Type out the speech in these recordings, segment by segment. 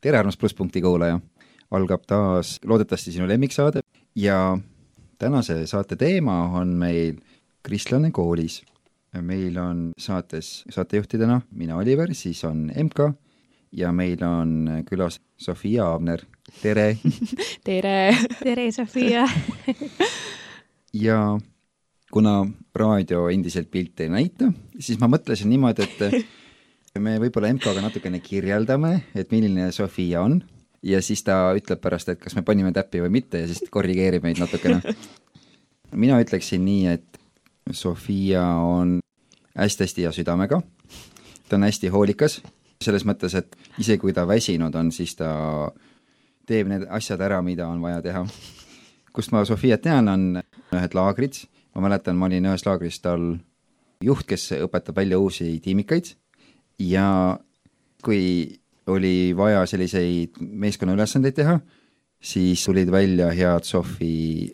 tere, armas plusspunkti kuulaja! algab taas loodetavasti sinu lemmiksaade ja tänase saate teema on meil kristlane koolis. meil on saates saatejuhtidena mina, Oliver, siis on MK ja meil on külas Sofia Aabner, tere tere! tere, Sofia ja kuna raadio endiselt pilti ei näita, siis ma mõtlesin niimoodi, et me võib-olla MK-ga natukene kirjeldame, et milline Sofia on ja siis ta ütleb pärast, et kas me panime täppi või mitte ja siis korrigeerib meid natukene. mina ütleksin nii, et Sofia on hästi-hästi hea südamega, ta on hästi hoolikas, selles mõttes, et isegi kui ta väsinud on, siis ta teeb need asjad ära, mida on vaja teha. kust ma Sofiat tean, on ühed laagrid ma mäletan, ma olin ühes laagris tal juht, kes õpetab välja uusi tiimikaid ja kui oli vaja selliseid meeskonna ülesandeid teha, siis tulid välja head Sofi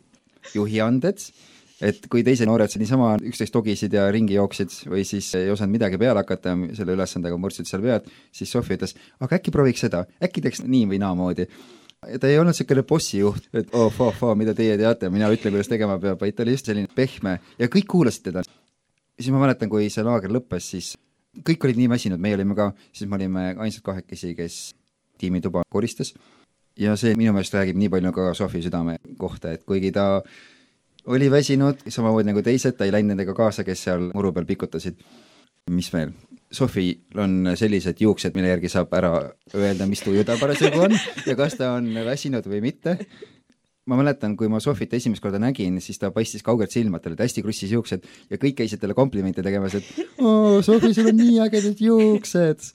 juhianded, et kui teised noored niisama üksteist togisid ja ringi jooksid või siis ei osanud midagi peale hakata selle ülesandega, murdsid seal pead, siis Sofi ütles, aga äkki prooviks seda, äkki teeks nii või naamoodi ta ei olnud niisugune bossijuht, et oh, oh, oh, mida teie teate, mina ütlen, kuidas tegema peab, vaid ta oli just selline pehme ja kõik kuulasid teda. siis ma mäletan, kui see laager lõppes, siis kõik olid nii väsinud, meie olime ka, siis me olime ainsad kahekesi, kes tiimituba koristas. ja see minu meelest räägib nii palju ka Sofi südame kohta, et kuigi ta oli väsinud, samamoodi nagu teised, ta ei läinud nendega kaasa, kes seal muru peal pikutasid. mis veel, Sofil on sellised juuksed, mille järgi saab ära öelda, mis tuju ta parasjagu on ja kas ta on väsinud või mitte. Ma mäletan, kui ma Sofit esimest korda nägin, siis ta paistis kaugelt silma, tal olid hästi krussis juuksed ja kõik käisid talle komplimente tegemas, et oo, Sofi, sul on nii ägedad juuksed.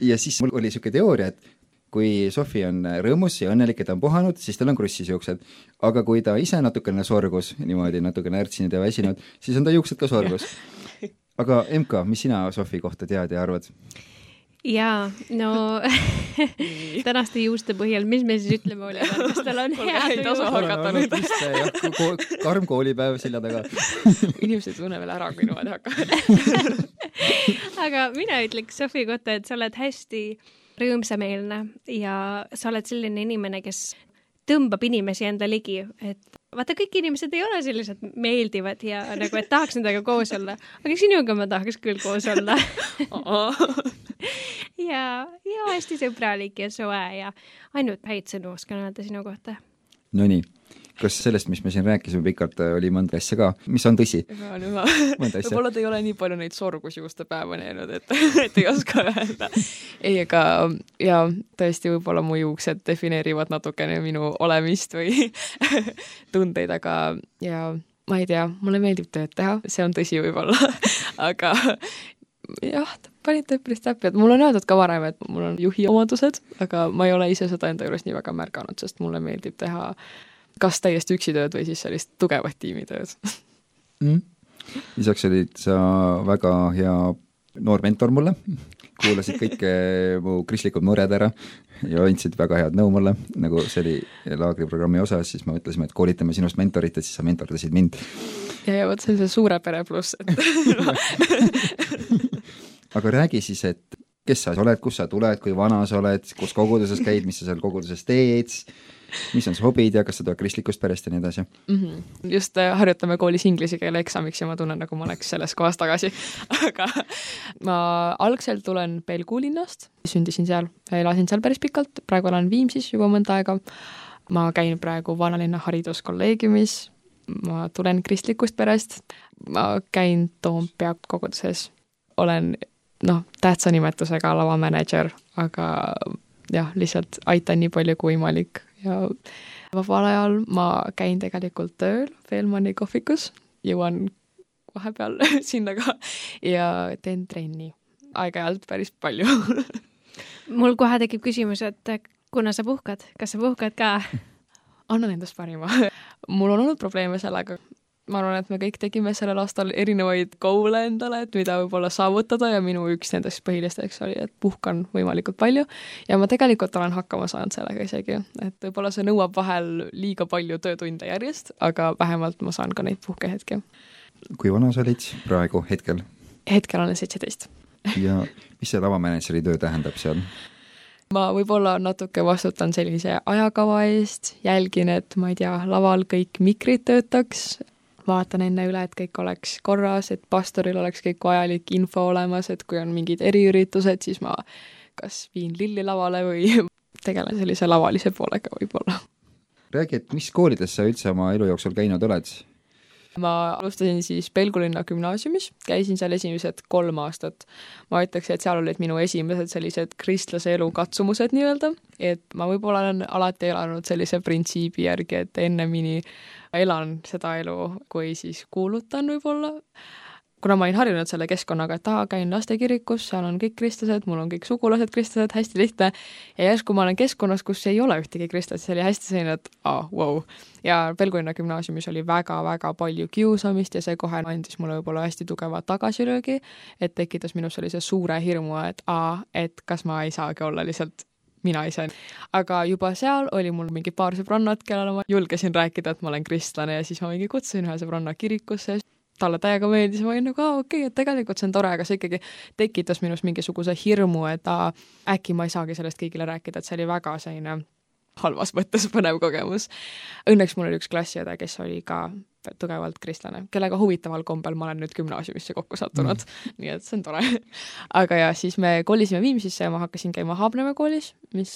ja siis mul oli niisugune teooria, et kui Sofi on rõõmus ja õnnelik, et ta on puhanud, siis tal on krussis juuksed. aga kui ta ise natukene sorgus, niimoodi natukene ärtsinud ja väsinud, siis on ta juuksed ka sorgus aga MK, mis sina Sofi kohta tead ja arvad? Jaa, no tänaste juuste põhjal, mis me siis ütleme, Oliver, kas tal on hea ei tasu hakata nüüd. karm koolipäev selja taga. Inimesed ei tunne veel ära, kui niimoodi hakkavad. Aga mina ütleks Sofi kohta, et sa oled hästi rõõmsameelne ja sa oled selline inimene, kes tõmbab inimesi enda ligi, et vaata, kõik inimesed ei ole sellised meeldivad ja nagu, et tahaks nendega koos olla, aga sinuga ma tahaks küll koos olla. Ja, ja hästi sõbralik ja soe ja ainult häid sõnu oskan öelda sinu kohta. Nonii kas sellest, mis me siin rääkisime pikalt, oli mõnda asja ka, mis on tõsi? võib-olla te ei ole nii palju neid sorgusjuuste päeva näinud, et, et ei oska öelda. ei, aga jaa, tõesti, võib-olla mu juuksed defineerivad natukene minu olemist või tundeid, aga ja ma ei tea, mulle meeldib tööd teha, see on tõsi võib-olla aga jah, panite üpris täppi, et mulle on öeldud ka varem, et mul on juhi omadused, aga ma ei ole ise seda enda juures nii väga märganud, sest mulle meeldib teha kas täiesti üksi tööd või siis sellist tugevat tiimitööd. Mm.. lisaks olid sa väga hea noor mentor mulle, kuulasid kõike mu kristlikud mured ära ja andsid väga head nõu mulle, nagu see oli laagriprogrammi osa, siis me mõtlesime, et koolitame sinust mentorit, et siis sa mentordasid mind. ja, ja vot see on see suure pere pluss, et aga räägi siis, et kes sa oled, kust sa tuled, kui vana sa oled, kus koguduses käid, mis sa seal koguduses teed mis on su hobid ja kas sa tuled kristlikust perest ja nii edasi mm. -hmm. just äh, harjutame koolis inglise keele eksamiks ja ma tunnen, nagu ma oleks selles kohas tagasi aga ma algselt tulen Pelgu linnast, sündisin seal, elasin seal päris pikalt, praegu elan Viimsis juba mõnda aega. ma käin praegu vanalinna hariduskolleegiumis, ma tulen kristlikust perest, ma käin Toompea koguduses, olen noh, tähtsa nimetusega lavamänedžer, aga jah, lihtsalt aitan nii palju kui võimalik. Ja vabal ajal ma käin tegelikult tööl Velmani kohvikus, jõuan vahepeal sinna ka ja teen trenni. Aeg-ajalt päris palju. Mul kohe tekib küsimus, et kuna sa puhkad, kas sa puhkad ka? annan endast parima. Mul on olnud probleeme sellega, ma arvan, et me kõik tegime sellel aastal erinevaid goal'e endale, et mida võib-olla saavutada ja minu üks nendest põhilisteks oli, et puhkan võimalikult palju ja ma tegelikult olen hakkama saanud sellega isegi, et võib-olla see nõuab vahel liiga palju töötunde järjest, aga vähemalt ma saan ka neid puhkehetki. kui vana sa olid praegu, hetkel? hetkel olen seitseteist ja mis see lavamänedžeri töö tähendab seal? ma võib-olla natuke vastutan sellise ajakava eest, jälgin, et ma ei tea, laval kõik mikrid töötaks, vaatan enne üle, et kõik oleks korras, et pastoril oleks kõik vajalik info olemas, et kui on mingid eriüritused, siis ma kas viin lilli lavale või tegelen sellise lavalise poolega võib-olla. räägi, et mis koolides sa üldse oma elu jooksul käinud oled? Ma alustasin siis Pelgulinna gümnaasiumis, käisin seal esimesed kolm aastat. ma ütleks, et seal olid minu esimesed sellised kristlase elu katsumused nii-öelda, et ma võib-olla olen alati elanud sellise printsiibi järgi, et ennemini elan seda elu, kui siis kuulutan võib-olla kuna ma olin harjunud selle keskkonnaga, et aa, käin lastekirikus, seal on kõik kristlased, mul on kõik sugulased kristlased, hästi lihtne, ja järsku ma olen keskkonnas, kus ei ole ühtegi kristlast, see oli hästi selline, et aa, vau. ja Pelgulinna gümnaasiumis oli väga-väga palju kiusamist ja see kohe andis mulle võib-olla hästi tugeva tagasilöögi, et tekitas minus sellise suure hirmu, et aa, et kas ma ei saagi olla lihtsalt mina ise. aga juba seal oli mul mingi paar sõbrannat, kellele ma julgesin rääkida, et ma olen kristlane ja siis ma mingi kutsusin ühe sõbranna kirikusse talle täiega meeldis, ma olin nagu aa okei okay,, et tegelikult see on tore, aga see ikkagi tekitas minus mingisuguse hirmu, et aa, äkki ma ei saagi sellest kõigile rääkida, et see oli väga selline halvas mõttes põnev kogemus. Õnneks mul oli üks klassiõde, kes oli ka tugevalt kristlane, kellega huvitaval kombel ma olen nüüd gümnaasiumisse kokku sattunud mm., nii et see on tore. aga jah, siis me kolisime Viimsisse ja ma hakkasin käima Haapnemäe koolis, mis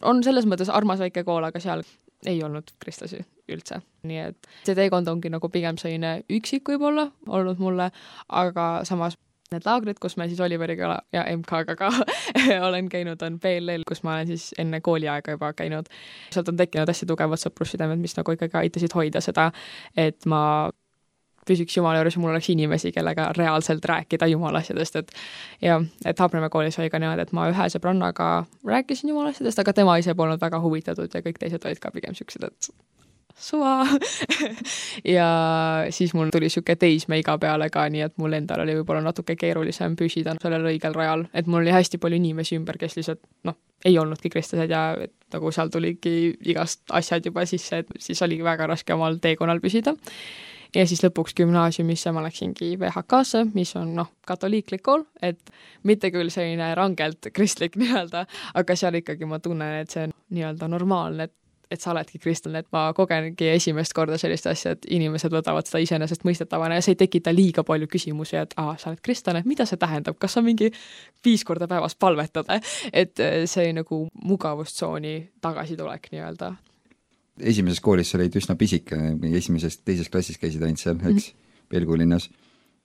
on selles mõttes armas väike kool, aga seal ei olnud kristlasi üldse. nii et see teekond ongi nagu pigem selline üksik võib-olla olnud mulle, aga samas need laagrid, kus me siis Oliveriga ja MK-ga ka olen käinud, on PLL, kus ma olen siis enne kooliaega juba käinud. sealt on tekkinud hästi tugevad sõprussidemed, mis nagu ikkagi aitasid hoida seda, et ma püsiks Jumala juures ja mul oleks inimesi, kellega reaalselt rääkida Jumala asjadest, et ja, et Haapnemäe koolis oli ka niimoodi, et ma ühe sõbrannaga rääkisin Jumala asjadest, aga tema ise polnud väga huvitatud ja kõik teised olid ka pigem niisugused, et suva ja siis mul tuli niisugune teismeiga peale ka, nii et mul endal oli võib-olla natuke keerulisem püsida sellel õigel rajal, et mul oli hästi palju inimesi ümber, kes lihtsalt noh, ei olnudki kristlased ja et nagu seal tuligi igast asjad juba sisse, et siis oligi väga raske omal teekonnal püsida ja siis lõpuks gümnaasiumisse ma läksingi VHK-sse, mis on noh, katoliiklik kool, et mitte küll selline rangelt kristlik nii-öelda, aga seal ikkagi ma tunnen, et see on nii-öelda normaalne, et et sa oledki kristlane, et ma kogengi esimest korda sellist asja, et inimesed võtavad seda iseenesestmõistetavana ja see ei tekita liiga palju küsimusi, et aa, sa oled kristlane, mida see tähendab, kas sa mingi viis korda päevas palvetad, et see nagu mugavustsooni tagasitulek nii-öelda esimeses koolis sa olid üsna pisike, esimeses, teises klassis käisid ainult seal, eks mm, -hmm. Pelgu linnas.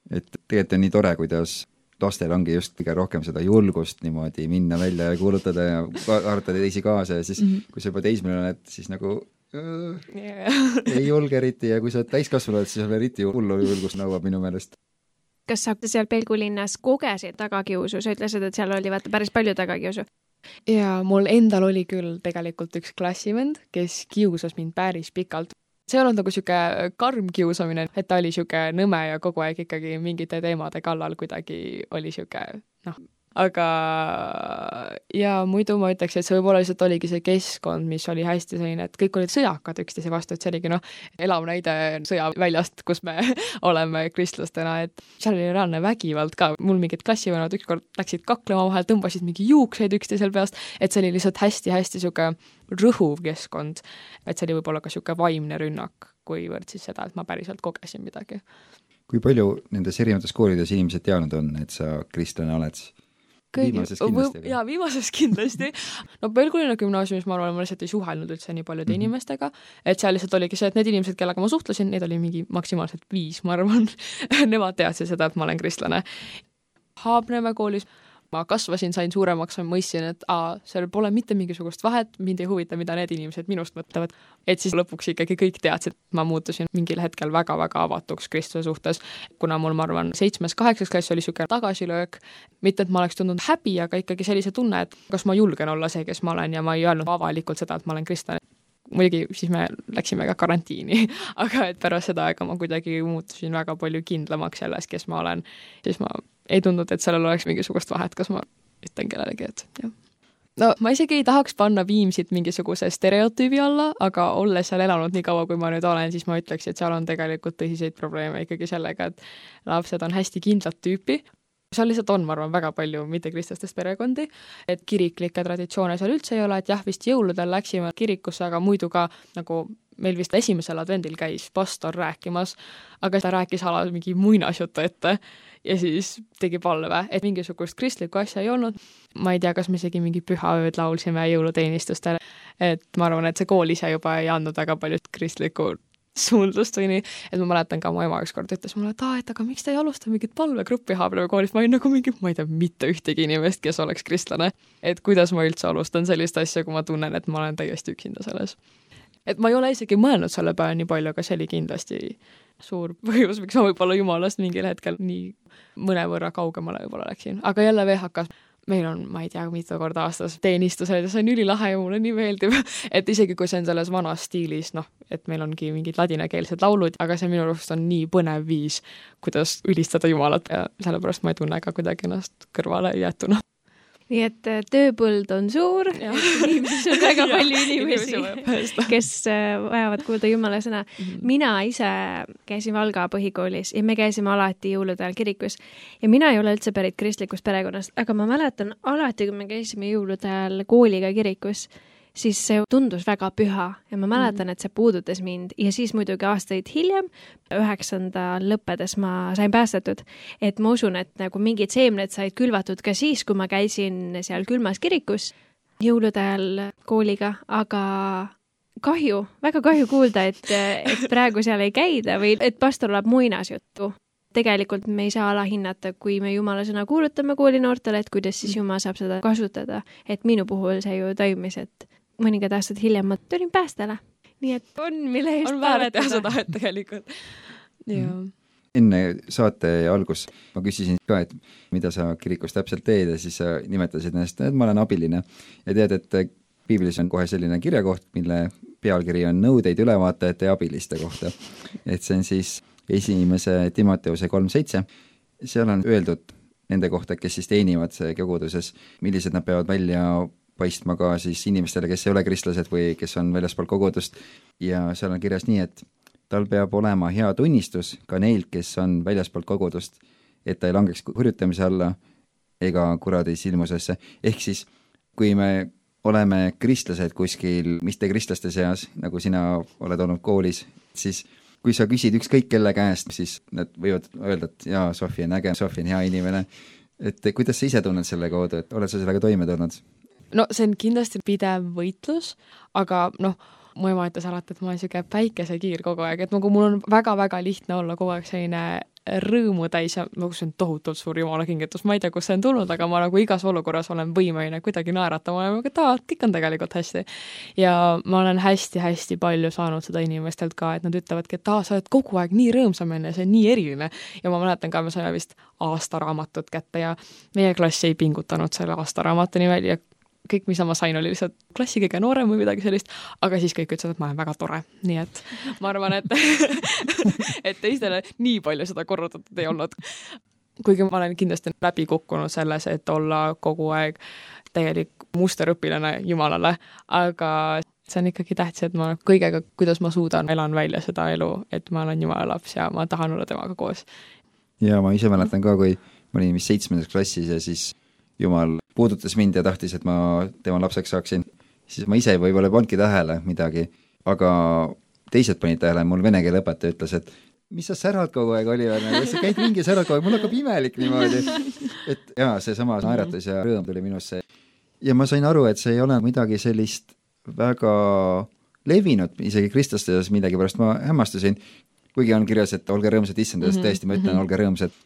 et tegelikult on nii tore, kuidas lastel ongi just kõige rohkem seda julgust niimoodi minna välja ja kuulutada ja haarata teisi kaasa ja siis mm, -hmm. kui sa juba teismeline oled, siis nagu yeah. ei julge eriti ja kui sa oled täiskasvanu siis on eriti hullu julgust nõuab minu meelest kas sa seal Pelgu linnas kogesid tagakiusu, sa ütlesid, et seal oli vaata päris palju tagakiusu ja mul endal oli küll tegelikult üks klassivend, kes kiusas mind päris pikalt. see ei olnud nagu niisugune karm kiusamine, et ta oli niisugune nõme ja kogu aeg ikkagi mingite teemade kallal kuidagi oli niisugune noh, aga ja muidu ma ütleks, et see võib-olla lihtsalt oligi see keskkond, mis oli hästi selline, et kõik olid sõjakad üksteise vastu, et see oligi noh, elav näide sõjaväljast, kus me oleme kristlastena, et seal oli reaalne vägivald ka, mul mingid klassivennad ükskord läksid kaklema vahel, tõmbasid mingi juukseid üksteisel peast, et see oli lihtsalt hästi-hästi niisugune rõhuv keskkond, et see oli võib-olla ka niisugune vaimne rünnak, kuivõrd siis seda, et ma päriselt kogesin midagi. kui palju nendes erinevates koolides inimesed teadnud on, et sa kristlane oled? Kindlasti. jaa, viimases kindlasti. no Pelgulinna gümnaasiumis ma arvan, ma lihtsalt ei suhelnud üldse nii paljude mm -hmm. inimestega, et seal lihtsalt oligi see, et need inimesed, kellega ma suhtlesin, neid oli mingi maksimaalselt viis, ma arvan Nemad teadsid seda, et ma olen kristlane. Haapnemäe koolis ma kasvasin, sain suuremaks, ma mõistsin, et aa, seal pole mitte mingisugust vahet, mind ei huvita, mida need inimesed minust mõtlevad. et siis lõpuks ikkagi kõik teadsid, ma muutusin mingil hetkel väga-väga avatuks Kristuse suhtes, kuna mul, ma arvan, seitsmes-kaheksas klass oli niisugune tagasilöök, mitte et ma oleks tundnud häbi, aga ikkagi sellise tunne, et kas ma julgen olla see, kes ma olen ja ma ei öelnud avalikult seda, et ma olen kristlane. Muidugi siis me läksime ka karantiini aga et pärast seda aega ma kuidagi muutusin väga palju kindlamaks selles, kes ma olen, siis ma ei tundnud, et sellel oleks mingisugust vahet, kas ma ütlen kellelegi, et jah. no ma isegi ei tahaks panna Viimsit mingisuguse stereotüübi alla, aga olles seal elanud nii kaua, kui ma nüüd olen, siis ma ütleks, et seal on tegelikult tõsiseid probleeme ikkagi sellega, et lapsed on hästi kindlat tüüpi, seal lihtsalt on, ma arvan, väga palju mittekristlastest perekondi, et kiriklikke traditsioone seal üldse ei ole, et jah, vist jõuludel läksime kirikusse, aga muidu ka nagu meil vist esimesel advendil käis pastor rääkimas, aga ta rääkis ala mingi muinasjutu ette ja siis tegi palve, et mingisugust kristlikku asja ei olnud. ma ei tea, kas me isegi mingi pühaööd laulsime jõuluteenistustel, et ma arvan, et see kool ise juba ei andnud väga palju kristlikku suundlust või nii, et ma mäletan ka mu ema ükskord ütles mulle, et aa, et aga miks te ei alusta mingit palvegruppi Haapsalu koolis, ma olin nagu mingi, ma ei tea mitte ühtegi inimest, kes oleks kristlane. et kuidas ma üldse alustan sellist asja, kui ma tunnen, et ma olen täiesti üksinda selles. et ma ei ole isegi mõelnud selle peale nii palju, aga see oli kindlasti suur põhjus, miks ma võib-olla jumalast mingil hetkel nii mõnevõrra kaugemale võib-olla läksin, aga jälle VHK-s meil on, ma ei tea, mitu korda aastas teenistused ja see on ülilahe ja mulle nii meeldib, et isegi kui see on selles vanas stiilis, noh, et meil ongi mingid ladinakeelsed laulud, aga see minu arust on nii põnev viis, kuidas ülistada Jumalat. Ja sellepärast ma ei tunne ka kuidagi ennast kõrvale jäetuna nii et äh, tööpõld on suur, inimeses on väga palju inimesi, kes äh, vajavad kuulda Jumala sõna mm. -hmm. mina ise käisin Valga põhikoolis ja me käisime alati jõulude ajal kirikus ja mina ei ole üldse pärit kristlikust perekonnast, aga ma mäletan alati, kui me käisime jõulude ajal kooliga kirikus siis see tundus väga püha ja ma mäletan, mhm. et see puudutas mind ja siis muidugi aastaid hiljem, üheksanda lõppedes ma sain päästetud. et ma usun, et nagu mingid seemned said külvatud ka siis, kui ma käisin seal külmas kirikus jõulude ajal kooliga, aga kahju, väga kahju kuulda, et, et praegu seal ei käida või et pastor elab muinasjuttu tegelikult me ei saa alahinnata, kui me jumala sõna kuulutame koolinoortele, et kuidas siis jumal saab seda kasutada. et minu puhul see ju toimis, et mõningad aastad hiljem ma tulin päästele. nii et on, mille eest on väärt teha seda, tegelikult, jaa enne saate algust ma küsisin ka, et mida sa kirikus täpselt teed ja siis sa nimetasid ennast, et ma olen abiline. ja tead, et piiblis on kohe selline kirjakoht, mille pealkiri on nõudeid ülevaatajate ja abiliste kohta. et see on siis esimese Timoteuse kolm seitse, seal on öeldud nende kohta, kes siis teenivad koguduses, millised nad peavad välja paistma ka siis inimestele, kes ei ole kristlased või kes on väljaspool kogudust ja seal on kirjas nii, et tal peab olema hea tunnistus ka neilt, kes on väljaspool kogudust, et ta ei langeks hurjutamise alla ega kuradi silmusesse. ehk siis, kui me oleme kristlased kuskil mittekristlaste seas, nagu sina oled olnud koolis, siis kui sa küsid ükskõik kelle käest, siis nad võivad öelda, et jaa, Sofi on äge, Sofi on hea inimene. et kuidas sa ise tunned selle kaudu, et oled sa sellega toime tulnud? No see on kindlasti pidev võitlus, aga noh, mu ema ütles alati, et ma olen niisugune päikesekiir kogu aeg, et nagu mul on väga-väga lihtne olla kogu aeg selline rõõmu täis ja nagu see on tohutult suur jumala kingitus, ma ei tea, kust see on tulnud, aga ma nagu igas olukorras olen võimeline kuidagi naeratama ja et aa, kõik on tegelikult hästi. ja ma olen hästi-hästi palju saanud seda inimestelt ka, et nad ütlevadki, et aa, sa oled kogu aeg nii rõõmsameelne, see on nii eriline. ja ma mäletan ka, me saime vist aastaraamatut kätte ja meie klass ei pingutanud selle aastaraamatu nimel ja kõik, mis ma sain, oli lihtsalt klassi kõige noorem või midagi sellist, aga siis kõik ütlesid, et ma olen väga tore, nii et ma arvan, et et teistele nii palju seda korrutatud ei olnud. kuigi ma olen kindlasti läbi kukkunud selles, et olla kogu aeg täielik musterõpilane Jumalale, aga see on ikkagi tähtis, et ma kõigega, kuidas ma suudan, elan välja seda elu, et ma olen Jumala laps ja ma tahan olla temaga koos. ja ma ise mäletan ka, kui ma olin vist seitsmendas klassis ja siis jumal puudutas mind ja tahtis, et ma tema lapseks saaksin, siis ma ise võib-olla ei pannudki tähele midagi, aga teised panid tähele, mul vene keele õpetaja ütles, et mis sa särad kogu aeg, Oliver, nagu sa käid ringi, särad kogu aeg, mul hakkab imelik niimoodi. et jaa, seesama naeratus ja rõõm tuli minusse. ja ma sain aru, et see ei ole midagi sellist väga levinud isegi kristlaste seas millegipärast, ma hämmastusin, kuigi on kirjas, et olge rõõmsad issandast mm, -hmm. tõesti, ma ütlen, mhm. olge rõõmsad.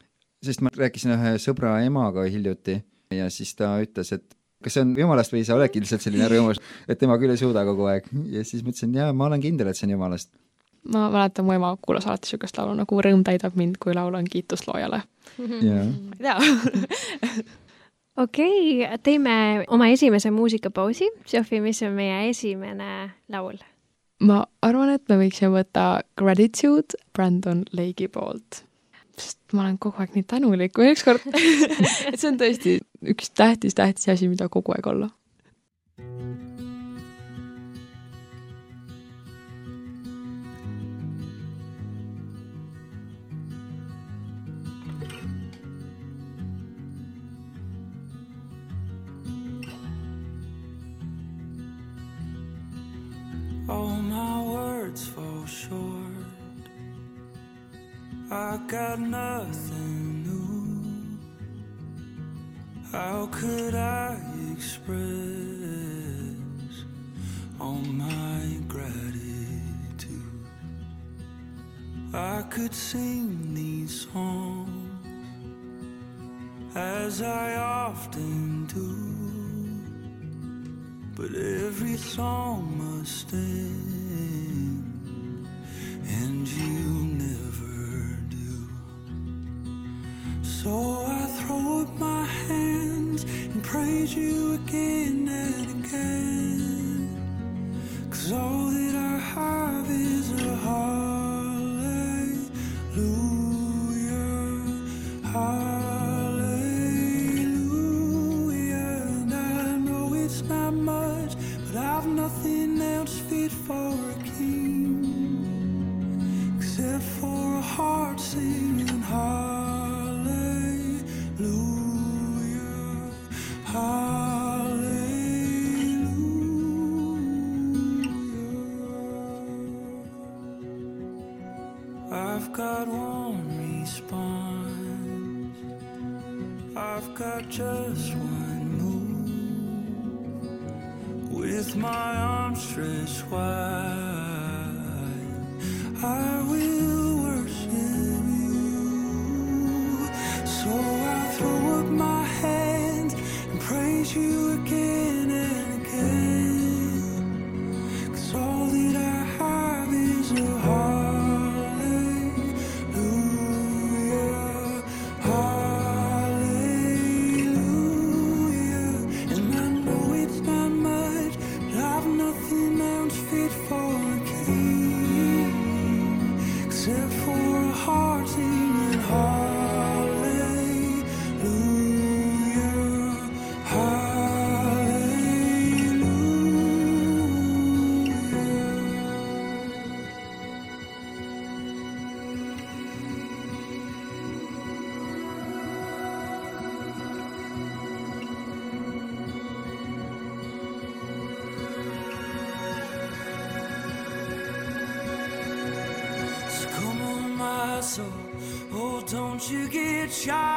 sest ma rääkisin ühe sõbra emaga hiljuti ja siis ta ütles, et kas see on jumalast või sa oledki lihtsalt selline rõõmus, et tema küll ei suuda kogu aeg. ja siis ma ütlesin, jaa, ma olen kindel, et see on jumalast. ma mäletan, mu ema kuulas alati niisugust laulu nagu Rõõm täidab mind, kui laulan kiitust loojale. jaa. jaa okei okay,, teeme oma esimese muusikapausi. Sofi, mis on meie esimene laul? ma arvan, et me võiksime võtta Gratitude Brandon Lake'i poolt sest ma olen kogu aeg nii tänulik või ükskord et see on tõesti üks tähtis, tähtis asi, mida kogu aeg olla got nothing new. How could I express all my gratitude? I could sing shine.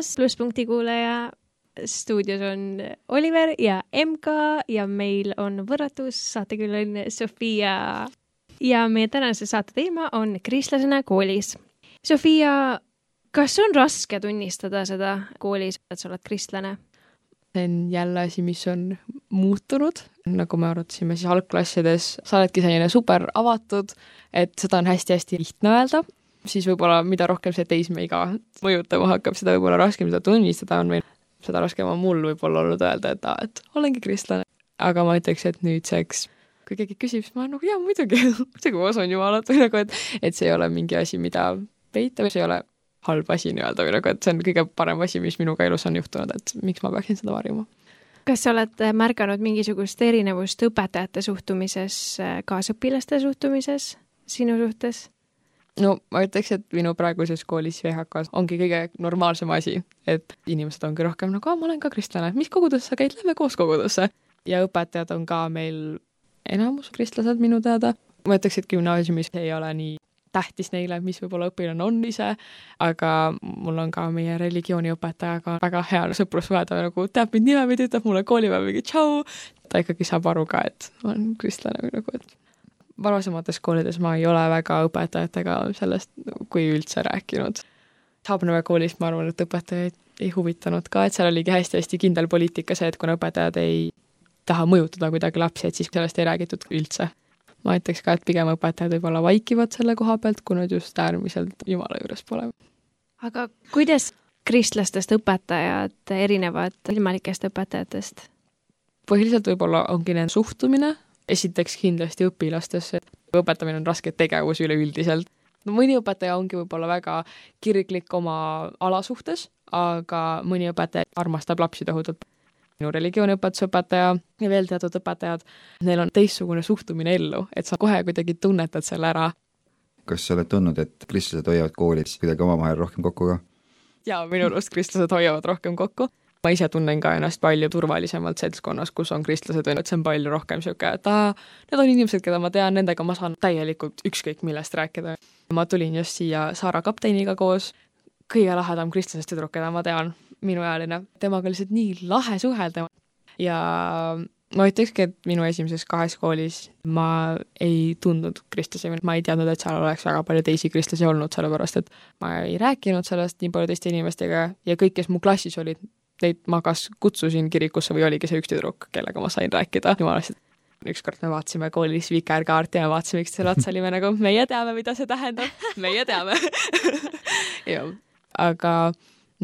Hei, armas plusspunkti kuulaja, stuudios on Oliver ja MK ja meil on võrratus saatekülaline Sofia. ja meie tänase saate teema on kristlasena koolis. Sofia, kas on raske tunnistada seda koolis, et sa oled kristlane? see on jälle asi, mis on muutunud, nagu me arutasime siis algklassides, sa oledki selline super avatud, et seda on hästi-hästi lihtne öelda, siis võib-olla mida rohkem see teismeiga mõjutama hakkab, seda võib-olla raskem seda tunnistada on või seda raskem on mul võib-olla olnud öelda, et aa, et olengi kristlane. aga ma ütleks, et nüüdseks kui keegi küsib, siis ma olen nagu jaa, muidugi, muidugi ma usun Jumalat või nagu, et, et see ei ole mingi asi, mida peita või see ei ole halb asi nii-öelda või nagu, et see on kõige parem asi, mis minuga elus on juhtunud, et miks ma peaksin seda varjama. kas sa oled märganud mingisugust erinevust õpetajate suhtumises, kaasõpilaste suhtumises sinu suhtes? No ma ütleks, et minu praeguses koolis VHK-s ongi kõige normaalsem asi, et inimesed ongi rohkem nagu, ma olen ka kristlane, mis kogudusse sa käid, lähme koos kogudusse. ja õpetajad on ka meil enamus kristlased minu teada. ma ütleks, et gümnaasiumis ei ole nii tähtis neile, mis võib-olla õpilane on ise, aga mul on ka meie religiooniõpetajaga väga hea sõprussuhe, ta nagu teab mind nimepidi, ütleb mulle koolipäeval mingi tšau, ta ikkagi saab aru ka, et ma olen kristlane või nagu, et varasemates koolides ma ei ole väga õpetajatega sellest, kui üldse rääkinud. Haapnõmme koolis ma arvan, et õpetajaid ei huvitanud ka, et seal oligi hästi-hästi kindel poliitika see, et kuna õpetajad ei taha mõjutada kuidagi lapsi, et siis sellest ei räägitud üldse. ma ütleks ka, et pigem õpetajad võib-olla vaikivad selle koha pealt, kui nad just äärmiselt Jumala juures pole. aga kuidas kristlastest õpetajad erinevad ilmalikest õpetajatest? põhiliselt võib-olla ongi nende suhtumine esiteks kindlasti õpilastesse, õpetamine on raske tegevus üleüldiselt. no mõni õpetaja ongi võib-olla väga kirglik oma ala suhtes, aga mõni õpetaja armastab lapsi tohutult. minu religiooniõpetuse õpetaja ja veel teatud õpetajad, neil on teistsugune suhtumine ellu, et sa kohe kuidagi tunnetad selle ära. kas sa oled tundnud, et kristlased hoiavad koolis kuidagi omavahel rohkem kokku ka? jaa, minu arust kristlased hoiavad rohkem kokku ma ise tunnen ka ennast palju turvalisemalt seltskonnas, kus on kristlased, on ju, et see on palju rohkem niisugune, et aa, need on inimesed, keda ma tean, nendega ma saan täielikult ükskõik millest rääkida. ma tulin just siia Saara kapteniga koos, kõige lahedam kristlasest tüdruk, keda ma tean, minuealine, temaga lihtsalt nii lahe suhelda ja ma ütlekski, et minu esimeses kahes koolis ma ei tundnud kristlasi, ma ei teadnud, et seal oleks väga palju teisi kristlasi olnud, sellepärast et ma ei rääkinud sellest nii palju teiste inimestega ja kõik, kes mu klassis olid, neid ma kas kutsusin kirikusse või oligi see üks tüdruk, kellega ma sain rääkida jumalast. ükskord me vaatasime koolis vikerkaarti ja vaatasime üksteisele otsa, olime nagu meie teame, mida see tähendab, meie teame jah, aga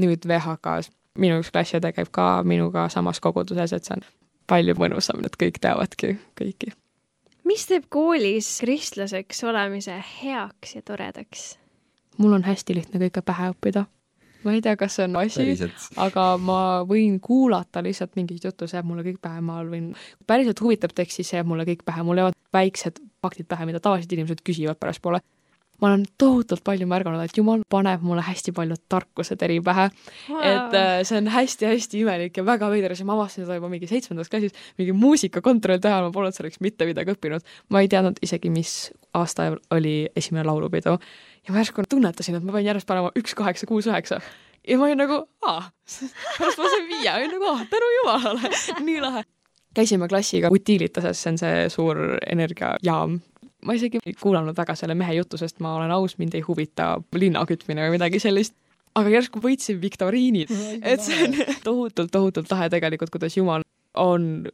nüüd VHK-s minu üks klassiõde käib ka minuga samas koguduses, et see on palju mõnusam, et kõik teavadki kõiki. mis teeb koolis kristlaseks olemise heaks ja toredaks? mul on hästi lihtne kõike pähe õppida ma ei tea, kas see on asi, aga ma võin kuulata lihtsalt mingit juttu, see jääb mulle kõik pähe, ma võin, päriselt huvitav tekst, siis jääb mulle kõik pähe, mul jäävad väiksed faktid pähe, mida tavalised inimesed küsivad pärastpoole. Ma olen tohutult palju märganud, et jumal paneb mulle hästi palju tarkused eri pähe wow.. et äh, see on hästi-hästi imelik ja väga veider asi, ma avastasin seda juba mingi seitsmendas klassis, mingi muusikakontrolli ajal ma polnud selleks mitte midagi õppinud. ma ei teadnud isegi, mis aasta oli esimene laulupidu ja ma järsku tunnetasin, et ma pean järjest panema üks, kaheksa, kuus, üheksa. ja ma olin nagu, aa, pärast ma sain viie, olin nagu, aa, tänu jumalale, nii lahe. käisime klassiga Utilitases, see on see suur energiajaam. Ma isegi ei kuulanud väga selle mehe juttu, sest ma olen aus, mind ei huvita linna kütmine või midagi sellist. Aga järsku võitsin viktoriinid, et see on tohutult, tohutult lahe tegelikult, kuidas Jumal on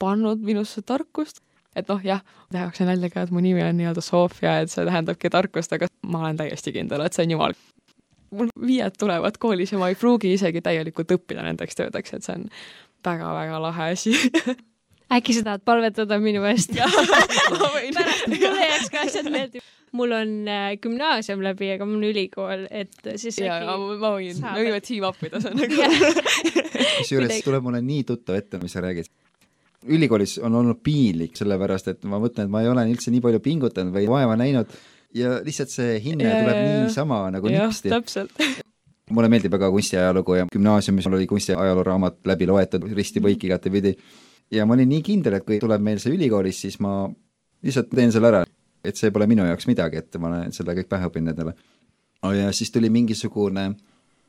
pannud minusse tarkust. Et noh, jah, tehakse nalja ka, et mu nimi on nii-öelda Sofia, et see tähendabki tarkust, aga ma olen täiesti kindel, et see on jumal. mul viied tulevad koolis ja ma ei pruugi isegi täielikult õppida nendeks töödeks, et see on väga-väga lahe asi äkki sa tahad palvetada minu eest? pärast mulle jääks ka asjad meeldima. mul on äh, gümnaasium läbi, aga mul on ülikool, et siis ja, äkki ja ma võin, me võime team up ida, see on nagu kusjuures tuleb mulle nii tuttav ette, mis sa räägid. Ülikoolis on olnud piinlik, sellepärast et ma mõtlen, et ma ei ole üldse nii palju pingutanud või vaeva näinud. Ja lihtsalt see hinne ja, tuleb niisama nagu nipsti. täpselt. Mulle meeldib väga kunstiajalugu ja gümnaasiumis mul oli kunstiajalooraamat läbi loetud risti-põiki igatepidi. Ja ma olin nii kindel, et kui tuleb meil see ülikoolis, siis ma lihtsalt teen selle ära. et see pole minu jaoks midagi, et ma olen selle kõik pähe õppinud endale. ja siis tuli mingisugune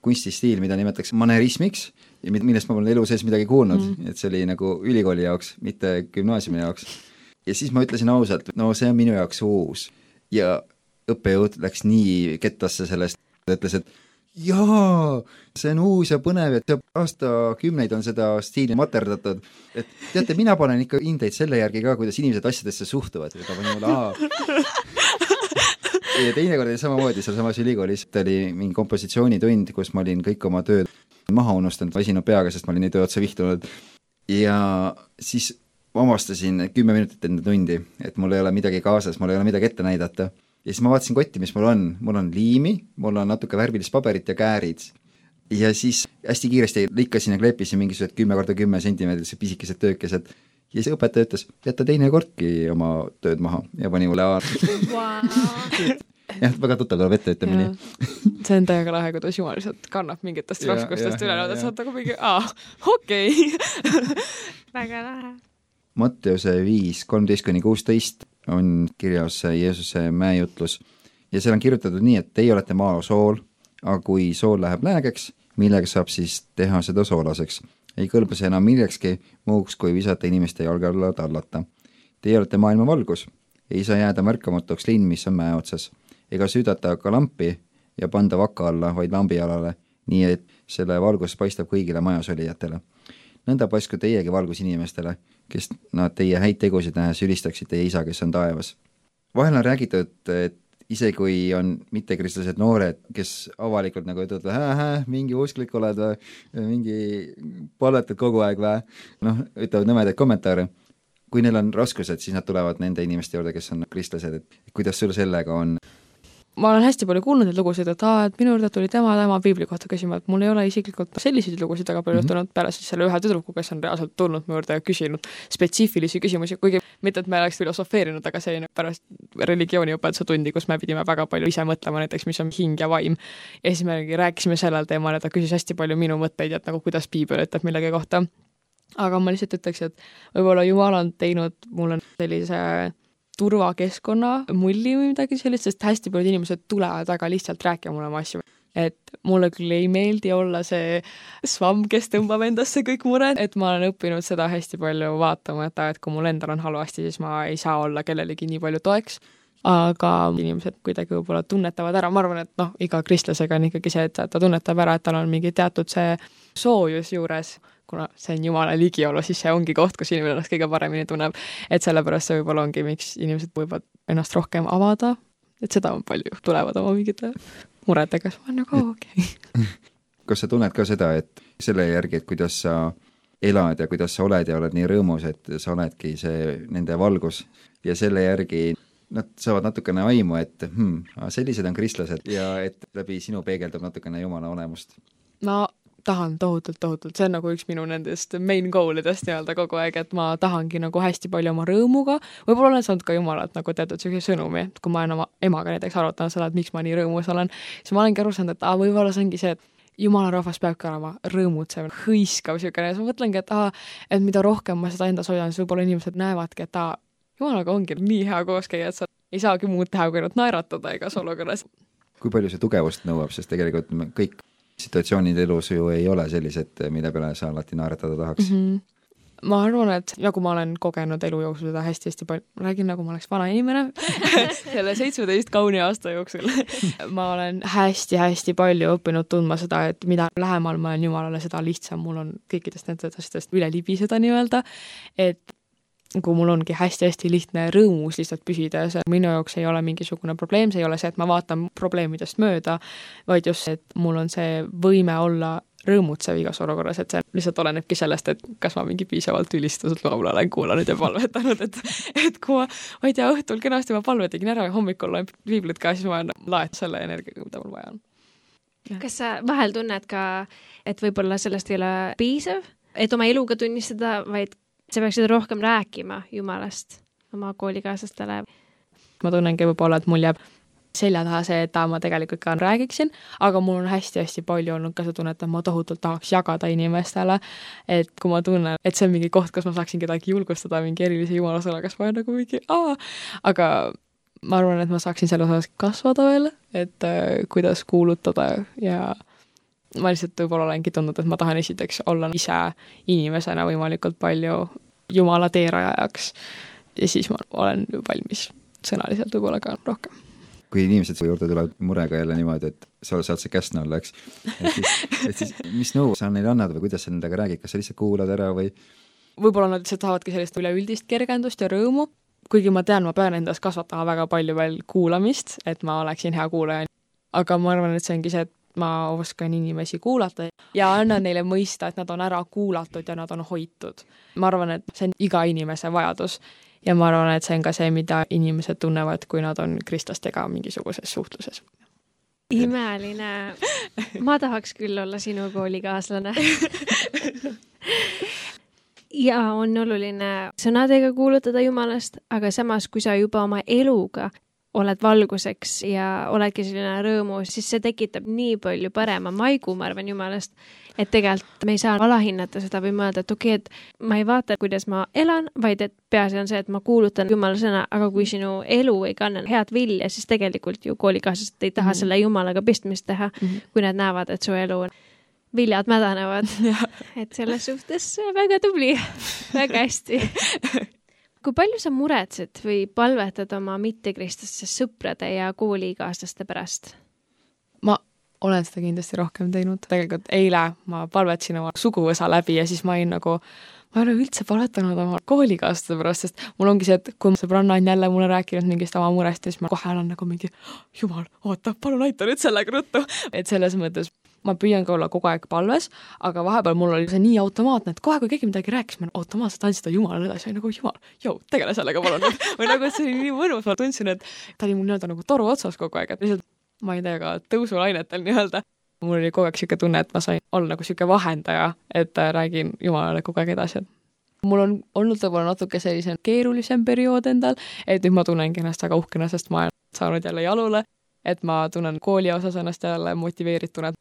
kunstistiil, mida nimetatakse manerismiks ja millest ma polnud elu sees midagi kuulnud mm., et see oli nagu ülikooli jaoks, mitte gümnaasiumi jaoks. ja siis ma ütlesin ausalt, no see on minu jaoks uus ja õppejõud läks nii kettasse sellest, ütles, et jaa, see on uus ja põnev, et aastakümneid on seda stiili materdatud. et teate, mina panen ikka hindeid selle järgi ka, kuidas inimesed asjadesse suhtuvad, ja ta pani mulle aa. ja teinekord oli samamoodi sealsamas ülikoolis, oli mingi kompositsioonitund, kus ma olin kõik oma tööd maha unustanud, väsinud peaga, sest ma olin nii töö otsa vihtunud. ja siis avastasin kümme minutit enne tundi, et mul ei ole midagi kaasas, mul ei ole midagi ette näidata. Ja siis ma vaatasin kotti, mis mul on, mul on liimi, mul on natuke värvilist paberit ja käärid. ja siis hästi kiiresti lõikasin ja kleepisin mingisugused kümme korda kümme sentimeetrised pisikesed töökesed ja siis õpetaja ütles, jäta teinekordki oma tööd maha ja pani mulle wow. jah, väga tuttav tuleb ette, ütleme nii. see on täiega lahe, kuidas Jumal lihtsalt kannab mingitest raskustest üle, et sa oled nagu mingi, aa, okei okay. väga lahe. Matteuse viis, kolmteist kuni kuusteist on kirjas Jeesuse mäejutlus ja seal on kirjutatud nii, et teie olete maa sool, aga kui sool läheb läägeks, millega saab siis teha seda soolaseks? ei kõlba see enam millekski muuks, kui visata inimeste jalge alla tallata. Teie olete maailma valgus, ei saa jääda märkamatuks linn, mis on mäe otsas ega süüdata ka lampi ja panda vaka alla, vaid lambialale, nii et selle valgus paistab kõigile majas olijatele. nõnda paisku teiegi valgus inimestele, kes nad teie häid tegusid nähes ülistaksid teie isa, kes on taevas. vahel on räägitud, et isegi kui on mittekristlased noored, kes avalikult nagu ütlevad, hää-hää, mingi usklik oled või, mingi palvetad kogu aeg või, noh, ütlevad nõmedaid kommentaare kui neil on raskused, siis nad tulevad nende inimeste juurde, kes on kristlased, et kuidas sul sellega on? Ma olen hästi palju kuulnud neid lugusid, et aa, et minu juurde tuli tema, tema piibli kohta küsima, et mul ei ole isiklikult selliseid lugusid väga palju juhtunud mm -hmm. peale siis selle ühe tüdruku, kes on reaalselt tulnud mu juurde ja küsinud spetsiifilisi küsimusi, kuigi mitte, et me oleks filosofeerinud, aga see oli pärast religiooniõpetuse tundi, kus me pidime väga palju ise mõtlema näiteks, mis on hing ja vaim. ja siis me rääkisime sellel teemal ja ta küsis hästi palju minu mõtteid, et nagu kuidas piibel ütleb millegi kohta. aga ma lihtsalt ütleks, et võib-olla Jumal on teinud mulle sellise turvakeskkonna mulli või midagi sellist, sest hästi paljud inimesed tulevad väga lihtsalt rääkima mulle oma asju. et mulle küll ei meeldi olla see svamm, kes tõmbab endasse kõik mured, et ma olen õppinud seda hästi palju vaatama, et, et kui mul endal on halvasti, siis ma ei saa olla kellelegi nii palju toeks. Aga inimesed kuidagi võib-olla tunnetavad ära, ma arvan, et noh, iga kristlasega on ikkagi see, et ta tunnetab ära, et tal on mingi teatud see soojus juures kuna see on Jumala ligiolu, siis see ongi koht, kus inimene ennast kõige paremini tunneb. et sellepärast see võib-olla ongi, miks inimesed võivad ennast rohkem avada, et seda on palju, tulevad oma mingite muredega, siis ma olen nagu okei okay. kas sa tunned ka seda, et selle järgi, et kuidas sa elad ja kuidas sa oled ja oled nii rõõmus, et sa oledki see nende valgus ja selle järgi nad saavad natukene aimu, et hmm, sellised on kristlased ja et läbi sinu peegeldub natukene Jumala olemust? no tahan tohutult, tohutult, see on nagu üks minu nendest main goal idest nii-öelda kogu aeg, et ma tahangi nagu hästi palju oma rõõmuga, võib-olla olen saanud ka Jumalalt nagu teatud niisuguse sõnumi, et kui ma olen oma emaga näiteks arutanud seda, et miks ma nii rõõmus olen, siis ma olengi aru saanud, et aa, võib-olla see ongi see, et jumala rahvas peabki olema rõõmutsev, hõiskav niisugune siis ma mõtlengi, et aa, et mida rohkem ma seda endas hoian, siis võib-olla inimesed näevadki, et aa, jumalaga ongi nii hea koos käia, et sa ei saagi muud teha, kui ainult naeratada igas olukorras. kui palju see tugevust nõuab, sest tegelikult me kõik situatsioonid elus ju ei ole sellised, mille peale sa alati naeratada tahaks. Mm. -hmm ma arvan, et nagu ma olen kogenud elu jooksul seda hästi-hästi palju, ma räägin nagu ma oleks vana inimene selle seitsmeteist kauni aasta jooksul. Ma olen hästi-hästi palju õppinud tundma seda, et mida lähemal ma olen Jumalale, seda lihtsam mul on kõikidest nendest asjadest üle libiseda nii-öelda, et kui mul ongi hästi-hästi lihtne rõõmus lihtsalt püsida ja see minu jaoks ei ole mingisugune probleem, see ei ole see, et ma vaatan probleemidest mööda, vaid just see, et mul on see võime olla rõõmutsev igas olukorras, et see lihtsalt olenebki sellest, et kas ma mingi piisavalt ülistatud laulu olen kuulanud ja palvetanud, et et kui ma, ma ei tea, õhtul kenasti ma palve tegin ära ja hommikul loen piiblit ka, siis ma olen laet selle energiaga, mida mul vaja on. kas sa vahel tunned ka, et võib-olla sellest ei ole piisav, et oma eluga tunnistada, vaid sa peaksid rohkem rääkima Jumalast oma koolikaaslastele. ma tunnengi võib-olla, et mul jääb selja taha see, et ma tegelikult ka räägiksin, aga mul on hästi-hästi palju olnud ka seda tunnet, et ma tohutult tahaks jagada inimestele, et kui ma tunnen, et see on mingi koht, kus ma saaksin kedagi julgustada mingi erilise jumalasõnaga, siis ma olen nagu mingi aa, aga ma arvan, et ma saaksin selles osas kasvada veel, et äh, kuidas kuulutada ja ma lihtsalt võib-olla olengi tundnud, et ma tahan esiteks olla ise inimesena võimalikult palju Jumala teerajajaks ja siis ma olen valmis sõnaliselt võib-olla ka rohkem kui inimesed su juurde tulevad murega jälle niimoodi, et sa saad see käsna olla, eks. et siis, et siis mis nõu sa neile annad või kuidas sa nendega räägid, kas sa lihtsalt kuulad ära või? võib-olla nad lihtsalt tahavadki sellist üleüldist kergendust ja rõõmu, kuigi ma tean, ma pean endas kasvatama väga palju veel kuulamist, et ma oleksin hea kuulaja. aga ma arvan, et see ongi see, et ma oskan inimesi kuulata ja annan neile mõista, et nad on ära kuulatud ja nad on hoitud. ma arvan, et see on iga inimese vajadus ja ma arvan, et see on ka see, mida inimesed tunnevad, kui nad on kristlastega mingisuguses suhtluses. imeline. ma tahaks küll olla sinu koolikaaslane ja on oluline sõnadega kuulutada Jumalast, aga samas, kui sa juba oma eluga oled valguseks ja oledki selline rõõmus, siis see tekitab nii palju parema maigu, ma arvan, Jumalast, et tegelikult me ei saa alahinnata seda või mõelda, et okei okay,, et ma ei vaata, kuidas ma elan, vaid et peaasi on see, et ma kuulutan Jumala sõna, aga kui sinu elu ei kanna head vilja, siis tegelikult ju koolikaaslased ei taha mm -hmm. selle Jumalaga pistmist teha mm, -hmm. kui nad näevad, et su elu viljad mädanevad et selles suhtes väga tubli väga hästi kui palju sa muretsed või palvetad oma mittekristlaste sõprade ja koolikaaslaste pärast? ma olen seda kindlasti rohkem teinud, tegelikult eile ma palvetasin oma suguvõsa läbi ja siis ma olin nagu, ma ei ole üldse palvetanud oma koolikaaslaste pärast, sest mul ongi see, et kui sõbranna on jälle mulle rääkinud mingist oma murest ja siis ma kohe olen nagu mingi, jumal, oota, palun aita nüüd sellega ruttu. et selles mõttes ma püüan ka olla kogu aeg palves, aga vahepeal mul oli see nii automaatne, et kohe, kui keegi midagi rääkis, ma automaatselt andsin seda Jumalale edasi, nagu Jumal, jõu, tegele sellega palun. Või nagu, et see oli nii mõnus, ma tundsin, et ta oli mul nii-öelda nagu toru otsas kogu aeg, et lihtsalt ma ei tea, ka tõusulainetel nii-öelda. mul oli kogu aeg niisugune tunne, et ma sain olla nagu niisugune vahendaja, et äh, räägin Jumalale kogu aeg edasi, et mul on olnud võib-olla natuke sellisem keerulisem periood endal, et nüüd ma tunnengi ennast väga uhkena, sest ma olen saanud jälle jalule, et ma tunnen kooli osas ennast jälle motiveerituna,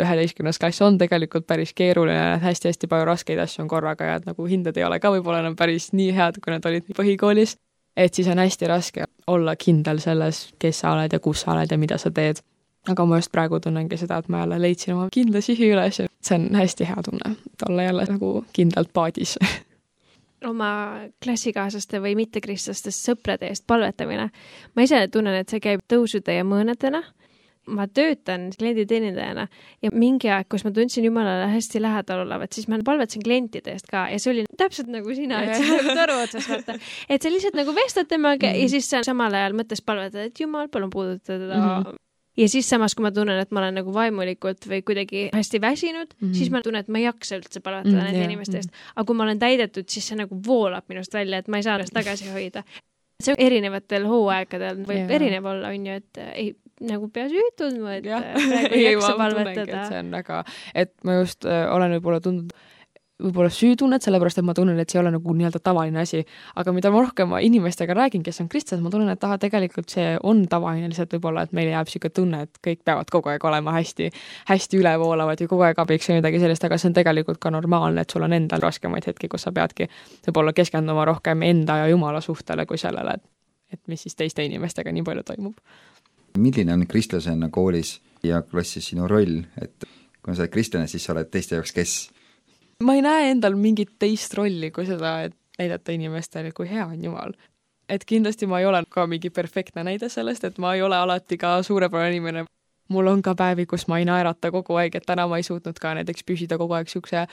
üheteistkümnes klass on tegelikult päris keeruline, hästi-hästi palju raskeid asju on korraga ja et nagu hinded ei ole ka võib-olla enam päris nii head, kui nad olid põhikoolis. et siis on hästi raske olla kindel selles, kes sa oled ja kus sa oled ja mida sa teed. aga ma just praegu tunnengi seda, et ma jälle leidsin oma kindla sihi üles ja see on hästi hea tunne, et olla jälle nagu kindlalt paadis oma klassikaaslaste või mittekristlaste sõprade eest palvetamine. ma ise tunnen, et see käib tõusude ja mõõnadena ma töötan klienditeenindajana ja mingi aeg, kus ma tundsin Jumalale hästi lähedal olevat, siis ma palvetasin klientide eest ka ja see oli täpselt nagu sina ütlesid, nagu toru otsas, vaata. et sa lihtsalt nagu vestled temaga mm -hmm. ja siis sa samal ajal mõttes palvetad, et Jumal, palun puuduta teda mm. -hmm ja siis samas, kui ma tunnen, et ma olen nagu vaimulikult või kuidagi hästi väsinud mm, -hmm. siis ma tunnen, et ma ei jaksa üldse palvetada mm -hmm, nende inimeste eest. aga kui ma olen täidetud, siis see nagu voolab minust välja, et ma ei saa ennast tagasi hoida. see erinevatel hooaegadel võib yeah. erinev olla, on ju, et ei, nagu pea süüd tundma, et äh, praegu ei jaksa palvetada. see on väga, et ma just äh, olen võib-olla tundnud võib-olla süütunnet, sellepärast et ma tunnen, et see ei ole nagu nii-öelda tavaline asi. aga mida ma rohkem ma inimestega räägin, kes on kristlased, ma tunnen, et aha, tegelikult see on tavaline, lihtsalt võib-olla, et meil jääb niisugune tunne, et kõik peavad kogu aeg olema hästi, hästi ülevoolavad ja kogu aeg abiks või midagi sellist, aga see on tegelikult ka normaalne, et sul on endal raskemaid hetki, kus sa peadki võib-olla keskenduma rohkem enda ja Jumala suhtele kui sellele, et et mis siis teiste inimestega nii palju toimub milline on kristlasena koolis ja klassis sinu roll, et kui sa oled kristlane, siis sa oled teiste jaoks kes? ma ei näe endal mingit teist rolli kui seda, et näidata inimestele, kui hea on Jumal. et kindlasti ma ei ole ka mingi perfektne näide sellest, et ma ei ole alati ka suurepärane inimene. Mul on ka päevi, kus ma ei naerata kogu aeg, et täna ma ei suutnud ka näiteks püsida kogu aeg niisuguse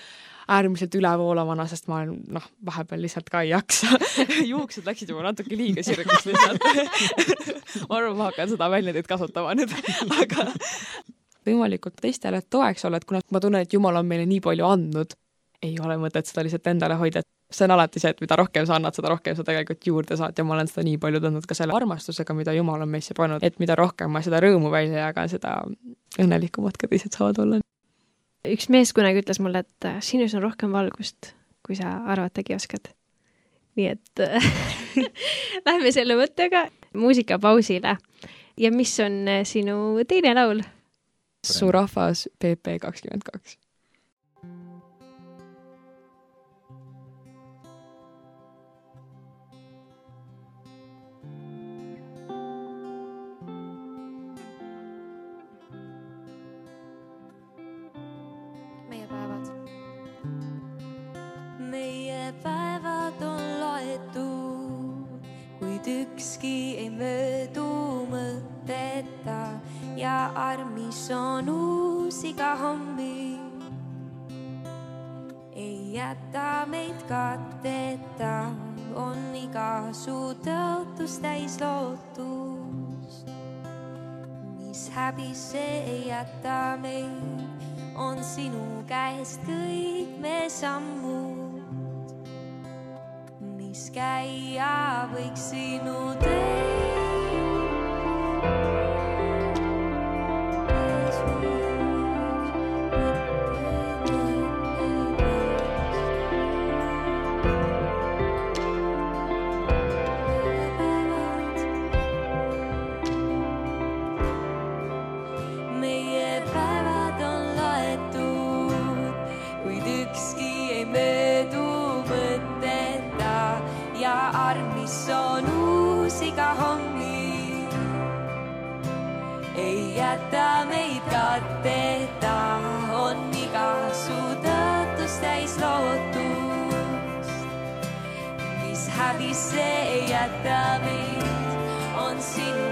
äärmiselt ülevoolavana, sest ma olen noh, vahepeal lihtsalt ka ei jaksa. Juuksed läksid juba natuke liiga sirgeks lihtsalt. Ma arvan, ma hakkan seda väljendit kasutama nüüd. Aga võimalikult teistele toeks olla, et kuna ma tunnen, et Jumal on meile nii palju andnud, ei ole mõtet seda lihtsalt endale hoida, et see on alati see, et mida rohkem sa annad, seda rohkem sa tegelikult juurde saad ja ma olen seda nii palju tundnud ka selle armastusega, mida Jumal on meisse pannud, et mida rohkem ma seda rõõmu välja jagan, seda õnnelikumad ka teised saavad olla üks mees kunagi ütles mulle, et äh, sinus on rohkem valgust, kui sa arvatagi oskad. nii et äh, lähme selle mõttega muusikapausile. ja mis on äh, sinu teine laul? su rahvas PP kakskümmend kaks ükski ei möödu mõteta ja armis on uus iga hommik. ei jäta meid katteta, on iga su tõotus täis lootust. mis häbisse ei jäta meid, on sinu käest kõik me sammud käia võiks sinu teel. jäta meid katteta, on iga su tõotus täis lootust. mis häbisse ei jäta meid, on sinu.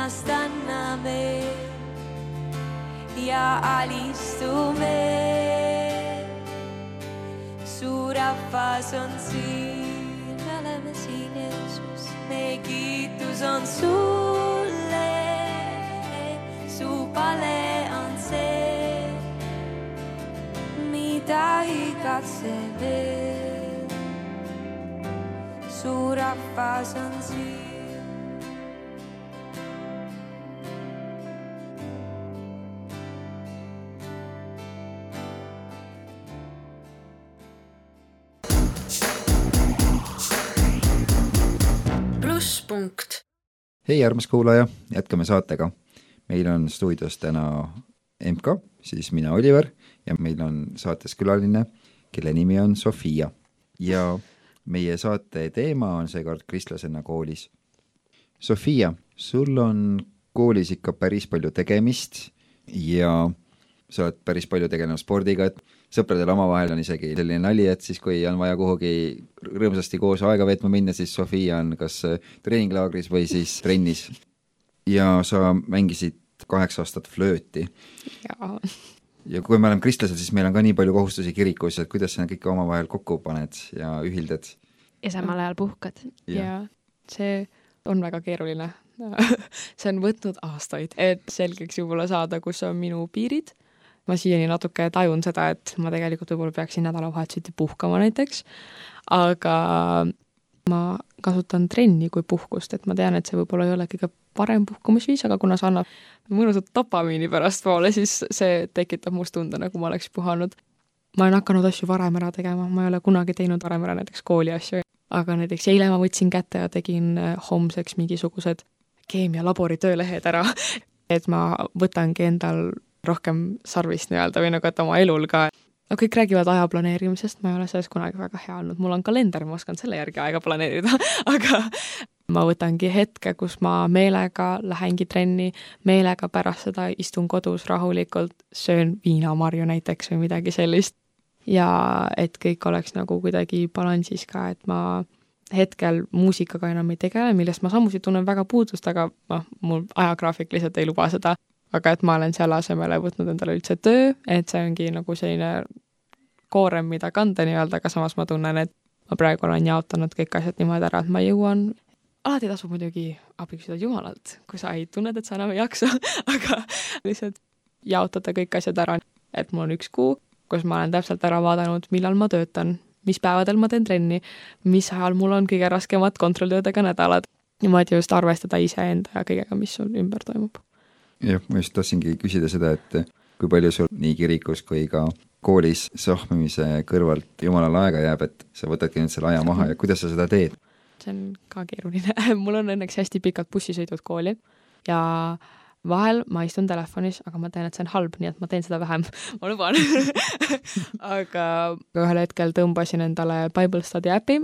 Ennast anname ja alistume. su rahvas on siin, me oleme siin, Jeesus, meie kiitus on sulle, su pale on see, mida igatseb veel. su rahvas on siin. Hei, armas kuulaja, jätkame saatega. meil on stuudios täna MK, siis mina, Oliver, ja meil on saates külaline, kelle nimi on Sofia. ja meie saate teema on seekord kristlasena koolis. Sofia, sul on koolis ikka päris palju tegemist ja sa oled päris palju tegelenud spordiga, et sõpradel omavahel on isegi selline nali, et siis, kui on vaja kuhugi rõõmsasti koos aega veetma minna, siis Sofia on kas treeninglaagris või siis trennis. ja sa mängisid kaheksa aastat flööti jaa. ja kui me oleme kristlased, siis meil on ka nii palju kohustusi kirikus, et kuidas sa need kõik omavahel kokku paned ja ühildad? ja samal ajal puhkad. ja see on väga keeruline see on võtnud aastaid, et selgeks võib-olla saada, kus on minu piirid. Ma siiani natuke tajun seda, et ma tegelikult võib-olla peaksin nädalavahetuseti puhkama näiteks, aga ma kasutan trenni kui puhkust, et ma tean, et see võib-olla ei ole kõige parem puhkamisviis, aga kuna see annab mõnusat dopamiini pärastpoole, siis see tekitab must tunde, nagu ma oleks puhanud. ma olen hakanud asju varem ära tegema, ma ei ole kunagi teinud varem ära näiteks kooli asju, aga näiteks eile ma võtsin kätte ja tegin äh, homseks mingisugused keemialabori töölehed ära, et ma võtangi endal rohkem sarvist nii-öelda või nagu, et oma elul ka. No kõik räägivad aja planeerimisest, ma ei ole selles kunagi väga hea olnud, mul on kalender, ma oskan selle järgi aega planeerida aga ma võtangi hetke, kus ma meelega lähengi trenni, meelega pärast seda istun kodus rahulikult, söön viinamarju näiteks või midagi sellist. ja et kõik oleks nagu kuidagi balansis ka, et ma hetkel muusikaga enam ei tegele, millest ma samuti tunnen väga puudust, aga noh, mul ajagraafik lihtsalt ei luba seda aga et ma olen selle asemele võtnud endale üldse töö, et see ongi nagu selline koorem, mida kanda nii-öelda, aga samas ma tunnen, et ma praegu olen jaotanud kõik asjad niimoodi ära, et ma jõuan, alati tasub muidugi abi küsida Jumalalt, kui sa ei tunned, et sa enam ei jaksa aga lihtsalt jaotada kõik asjad ära, et mul on üks kuu, kus ma olen täpselt ära vaadanud, millal ma töötan, mis päevadel ma teen trenni, mis ajal mul on kõige raskemad kontrolltöödega nädalad, niimoodi just arvestada iseenda ja kõigega, mis sul ümber toimub jah, ma just tahtsingi küsida seda, et kui palju sul nii kirikus kui ka koolis sahmimise kõrvalt jumalale aega jääb, et sa võtadki nüüd selle aja maha ja kuidas sa seda teed? see on ka keeruline mul on õnneks hästi pikad bussisõidud kooli ja vahel ma istun telefonis, aga ma tean, et see on halb, nii et ma teen seda vähem, ma luban aga ühel hetkel tõmbasin endale Bible Study äpi,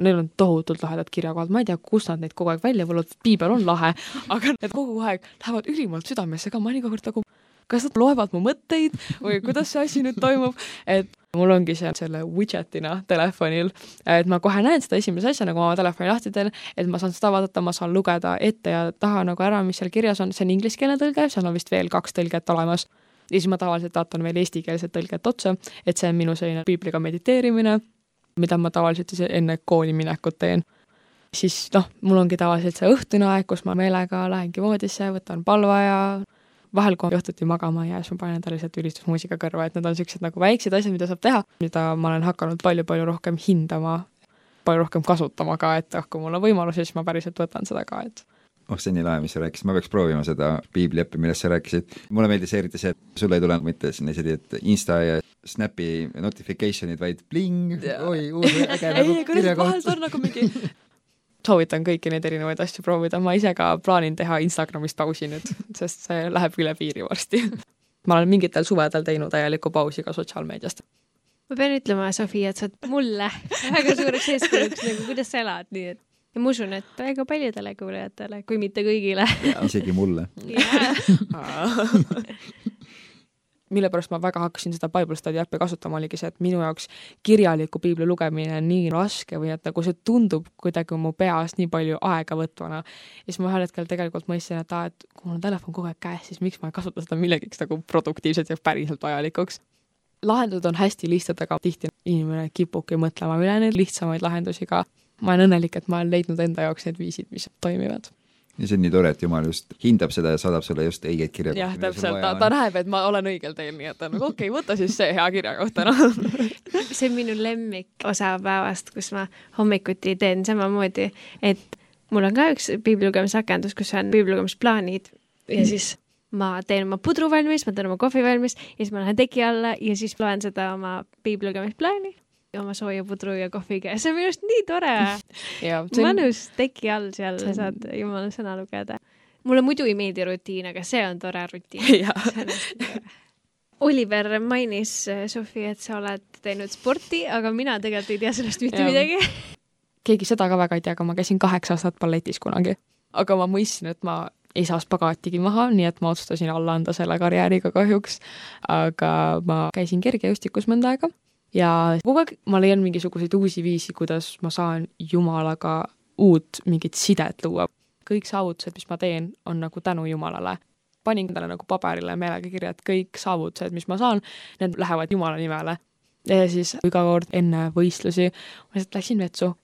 neil on tohutult lahedad kirjakohad, ma ei tea, kust nad neid kogu aeg välja võluvad, piibel on lahe, aga need kogu aeg lähevad ülimalt südamesse ka, ma nii kord nagu kas nad loevad mu mõtteid või kuidas see asi nüüd toimub, et mul ongi see selle widget'ina telefonil, et ma kohe näen seda esimese asjana, kui ma oma telefoni lahti teen, et ma saan seda vaadata, ma saan lugeda ette ja taha nagu ära, mis seal kirjas on, see on ingliskeelne tõlge, seal on vist veel kaks tõlget olemas. ja siis ma tavaliselt vaatan veel eestikeelset tõlget otsa, et see on minu selline piibliga mediteerimine, mida ma tavaliselt siis enne kooli minekut teen. Siis noh, mul ongi tavaliselt see õhtune aeg, kus ma meelega lähengi voodisse, võtan palva ja vahel, kui õhtuti magama ei jää, siis ma panen endale lihtsalt ülistusmuusika kõrva, et need on niisugused nagu väiksed asjad, mida saab teha, mida ma olen hakanud palju-palju rohkem hindama, palju rohkem kasutama ka, et ah, kui mul on võimalus, siis ma päriselt võtan seda ka, et oh, see on nii lahe, mis sa rääkisid, ma peaks proovima seda piibliäppi, millest sa rääkisid. mulle meeldis eriti see, et sul ei tule mitte sellised, et Insta ja Snapi notification'id, vaid bling, oi, uus äge nagu kirjakoht. vahel on nagu mingi soovitan kõiki neid erinevaid asju proovida, ma ise ka plaanin teha Instagramist pausi nüüd, sest see läheb üle piiri varsti ma olen mingitel suvedel teinud täielikku pausi ka sotsiaalmeediast. ma pean ütlema, Sofia, et sa oled mulle väga suureks eeskujuks nagu, kuidas sa elad, nii et ja ma usun, et väga paljudele kuulajatele, kui mitte kõigile. isegi mulle mille pärast ma väga hakkasin seda Bible study äppi kasutama, oligi see, et minu jaoks kirjaliku piibli lugemine on nii raske või et nagu see tundub kuidagi mu peas nii palju aega võtvana. ja siis ma ühel hetkel tegelikult mõistsin, et aa, et kui mul on telefon kogu aeg käes, siis miks ma ei kasuta seda millegiks nagu produktiivselt ja päriselt vajalikuks. lahendused on hästi lihtsad, aga tihti inimene kipubki mõtlema üle neid lihtsamaid lahendusi ka. Ma olen õnnelik, et ma olen leidnud enda jaoks need viisid, mis toimivad. Ja see on nii tore, et Jumal just hindab seda ja saadab sulle just õigeid kirju. jah, täpselt, ta, ta näeb, et ma olen õigel teel, nii et ta on nagu okei okay,, võta siis see hea kirjakoht täna see on minu lemmik osa päevast, kus ma hommikuti teen samamoodi, et mul on ka üks piiblilugemisrakendus, kus on piiblilugemisplaanid ja siis ma teen oma pudru valmis, ma teen oma kohvi valmis ja siis ma lähen teki alla ja siis loen seda oma piiblilugemisplaani oma sooja pudru ja kohviga ja see on minu arust nii tore mõnus teki all seal on... saad jumala sõna lugeda. mulle muidu ei meeldi rutiin, aga see on tore rutiin Oliver mainis, Sofi, et sa oled teinud sporti, aga mina tegelikult ei tea sellest mitte ja. midagi keegi seda ka väga ei tea, aga ma käisin kaheksa aastat balletis kunagi. aga ma mõistsin, et ma ei saa spagatigi maha, nii et ma otsustasin alla anda selle karjääriga kahjuks. aga ma käisin kergejõustikus mõnda aega ja kogu aeg ma leian mingisuguseid uusi viisi, kuidas ma saan Jumalaga uut mingit sidet luua. kõik saavutused, mis ma teen, on nagu tänu Jumalale. panin endale nagu paberile meelega kirja, et kõik saavutused, mis ma saan, need lähevad Jumala nimele. ja siis iga kord enne võistlusi ma lihtsalt läksin vetsu,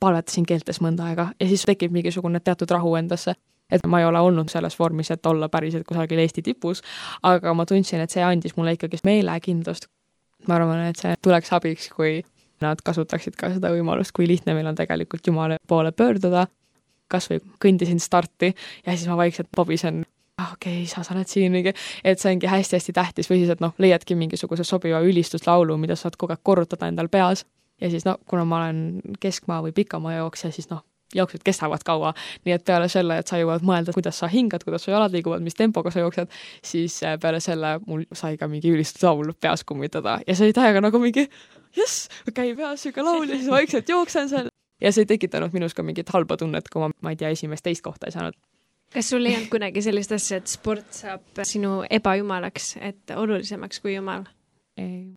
palvetasin keeltes mõnda aega ja siis tekib mingisugune teatud rahu endasse et ma ei ole olnud selles vormis, et olla päriselt kusagil Eesti tipus, aga ma tundsin, et see andis mulle ikkagi meelekindlust ma arvan, et see tuleks abiks, kui nad kasutaksid ka seda võimalust, kui lihtne meil on tegelikult Jumala poole pöörduda, kas või kõndisin starti ja siis ma vaikselt pobisen. Ah, okei okay,, isa, sa oled siin, mingi, et see ongi hästi-hästi tähtis või siis, et noh, leiadki mingisuguse sobiva ülistuslaulu, mida saad kogu aeg korrutada endal peas. Ja siis noh, kuna ma olen keskmaa või pikamaa jooksja, siis noh, jooksud kestavad kaua, nii et peale selle, et sa jõuad mõelda, kuidas sa hingad, kuidas su jalad liiguvad, mis tempoga sa jooksed, siis äh, peale selle mul sai ka mingi ülistuslaul peas kummitada ja see oli täiega nagu mingi jess, käi peas sihuke laul ja siis vaikselt jooksen seal. ja see ei tekitanud minus ka mingit halba tunnet, kui ma, ma ei tea, esimest-teist kohta ei saanud kas sul ei olnud kunagi sellist asja, et sport saab sinu ebajumalaks, et olulisemaks kui jumal?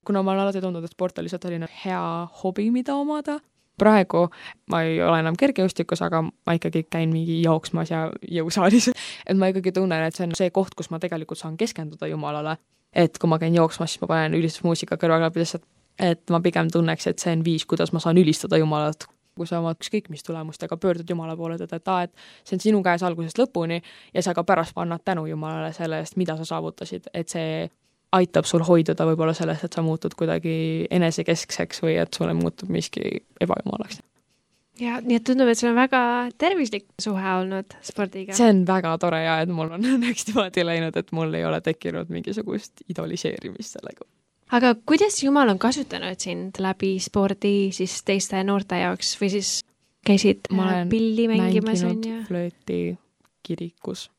kuna ma olen alati tundnud, et sport on lihtsalt selline hea hobi, mida omada, praegu ma ei ole enam kergejõustikus, aga ma ikkagi käin mingi jooksmas ja jõusaalis. et ma ikkagi tunnen, et see on see koht, kus ma tegelikult saan keskenduda Jumalale. et kui ma käin jooksmas, siis ma panen ülistusmuusika kõrvaklapidesse, et ma pigem tunneks, et see on viis, kuidas ma saan ülistada Jumalat kui sa oma ükskõik mis tulemustega pöördud Jumala poole, ütled, et aa, et see on sinu käes algusest lõpuni ja sa ka pärast annad tänu Jumalale selle eest, mida sa saavutasid, et see aitab sul hoiduda võib-olla sellest, et sa muutud kuidagi enesekeskseks või et sulle muutub miski ebajumalaks. ja nii et tundub, et sul on väga tervislik suhe olnud spordiga. see on väga tore ja et mul on õnneks niimoodi läinud, et mul ei ole tekkinud mingisugust idoliseerimist sellega. aga kuidas Jumal on kasutanud sind läbi spordi siis teiste noorte jaoks või siis käisid pilli mängimas, on ju? flööti kirikus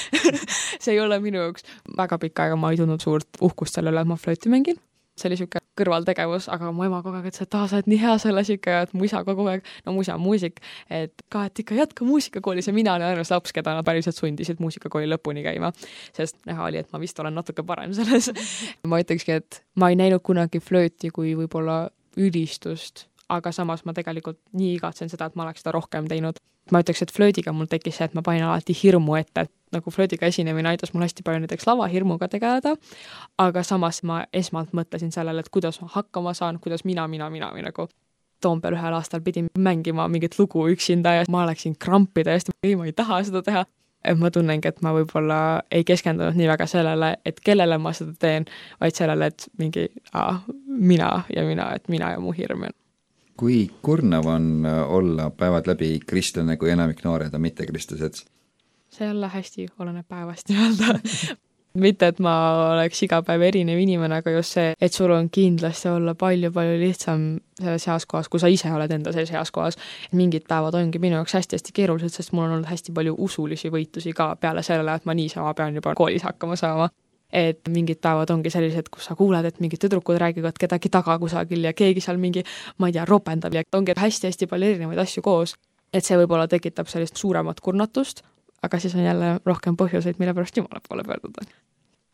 see ei ole minu jaoks väga pikka aega, ma ei tundnud suurt uhkust selle üle, et ma flööti mängin. see oli niisugune kõrvaltegevus, aga mu ema kogu aeg ütles, et aa, sa oled nii hea selles ikka ja et mu isa kogu aeg, no mu isa on muusik, et ka, et ikka jätka muusikakoolis ja mina olin ainus laps, keda nad päriselt sundisid muusikakooli lõpuni käima. sest näha oli, et ma vist olen natuke parem selles ma ütlekski, et ma ei näinud kunagi flööti kui võib-olla ülistust aga samas ma tegelikult nii igatsen seda, et ma oleks seda rohkem teinud. ma ütleks, et flöödiga mul tekkis see, et ma panin alati hirmu ette, et nagu flöödiga esinemine aitas mul hästi palju näiteks lavahirmuga tegeleda, aga samas ma esmalt mõtlesin sellele, et kuidas ma hakkama saan, kuidas mina, mina, mina või nagu Toompeal ühel aastal pidin mängima mingit lugu üksinda ja ma läksin krampi täiesti, ei, ma ei taha seda teha. Et ma tunnengi, et ma võib-olla ei keskendunud nii väga sellele, et kellele ma seda teen, vaid sellele, et mingi aa, mina ja mina, et mina ja mu hirm ja kui kurnav on äh, olla päevad läbi kristlane, kui enamik noored on mittekristlased? see jälle hästi oleneb päevast nii-öelda mitte, et ma oleks iga päev erinev inimene, aga just see, et sul on kindlasti olla palju-palju lihtsam selles heas kohas, kui sa ise oled enda sees heas kohas. mingid päevad ongi minu jaoks hästi-hästi keerulised, sest mul on olnud hästi palju usulisi võitlusi ka peale sellele, et ma niisama pean juba koolis hakkama saama et mingid päevad ongi sellised, kus sa kuuled, et mingid tüdrukud räägivad kedagi taga kusagil ja keegi seal mingi, ma ei tea, ropendab ja ongi hästi-hästi palju erinevaid asju koos. et see võib-olla tekitab sellist suuremat kurnatust, aga siis on jälle rohkem põhjuseid, mille pärast Jumala poole pöörduda.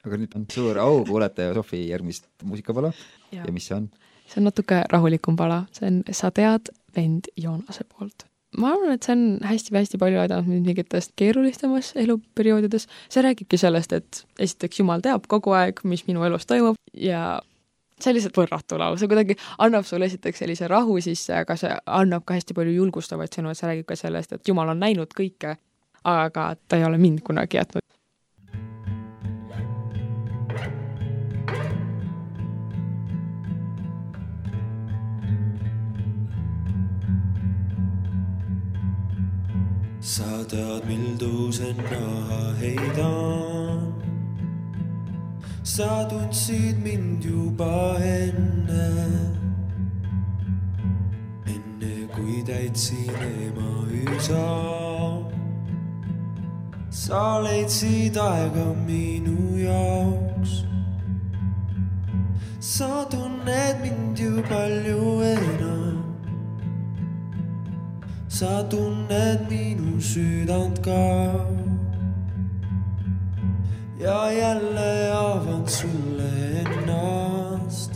aga nüüd on suur au kuulata Sofi järgmist muusikapala ja. ja mis see on? see on natuke rahulikum pala, see on Sa tead vend Joonase poolt. Ma arvan, et see on hästi-hästi palju aidanud mind mingites keerulisemates eluperioodides. see räägibki sellest, et esiteks Jumal teab kogu aeg, mis minu elus toimub ja see on lihtsalt võrratu laul, see kuidagi annab sulle esiteks sellise rahu sisse, aga see annab ka hästi palju julgustavaid sõnu, et see räägib ka sellest, et Jumal on näinud kõike, aga ta ei ole mind kunagi jätnud. Sa tead, mil tõusen naha heidan. sa tundsid mind juba enne. enne kui täitsin ema üsa. sa leidsid aega minu jaoks. sa tunned mind ju palju enam sa tunned minu südant ka. ja jälle avan sulle ennast.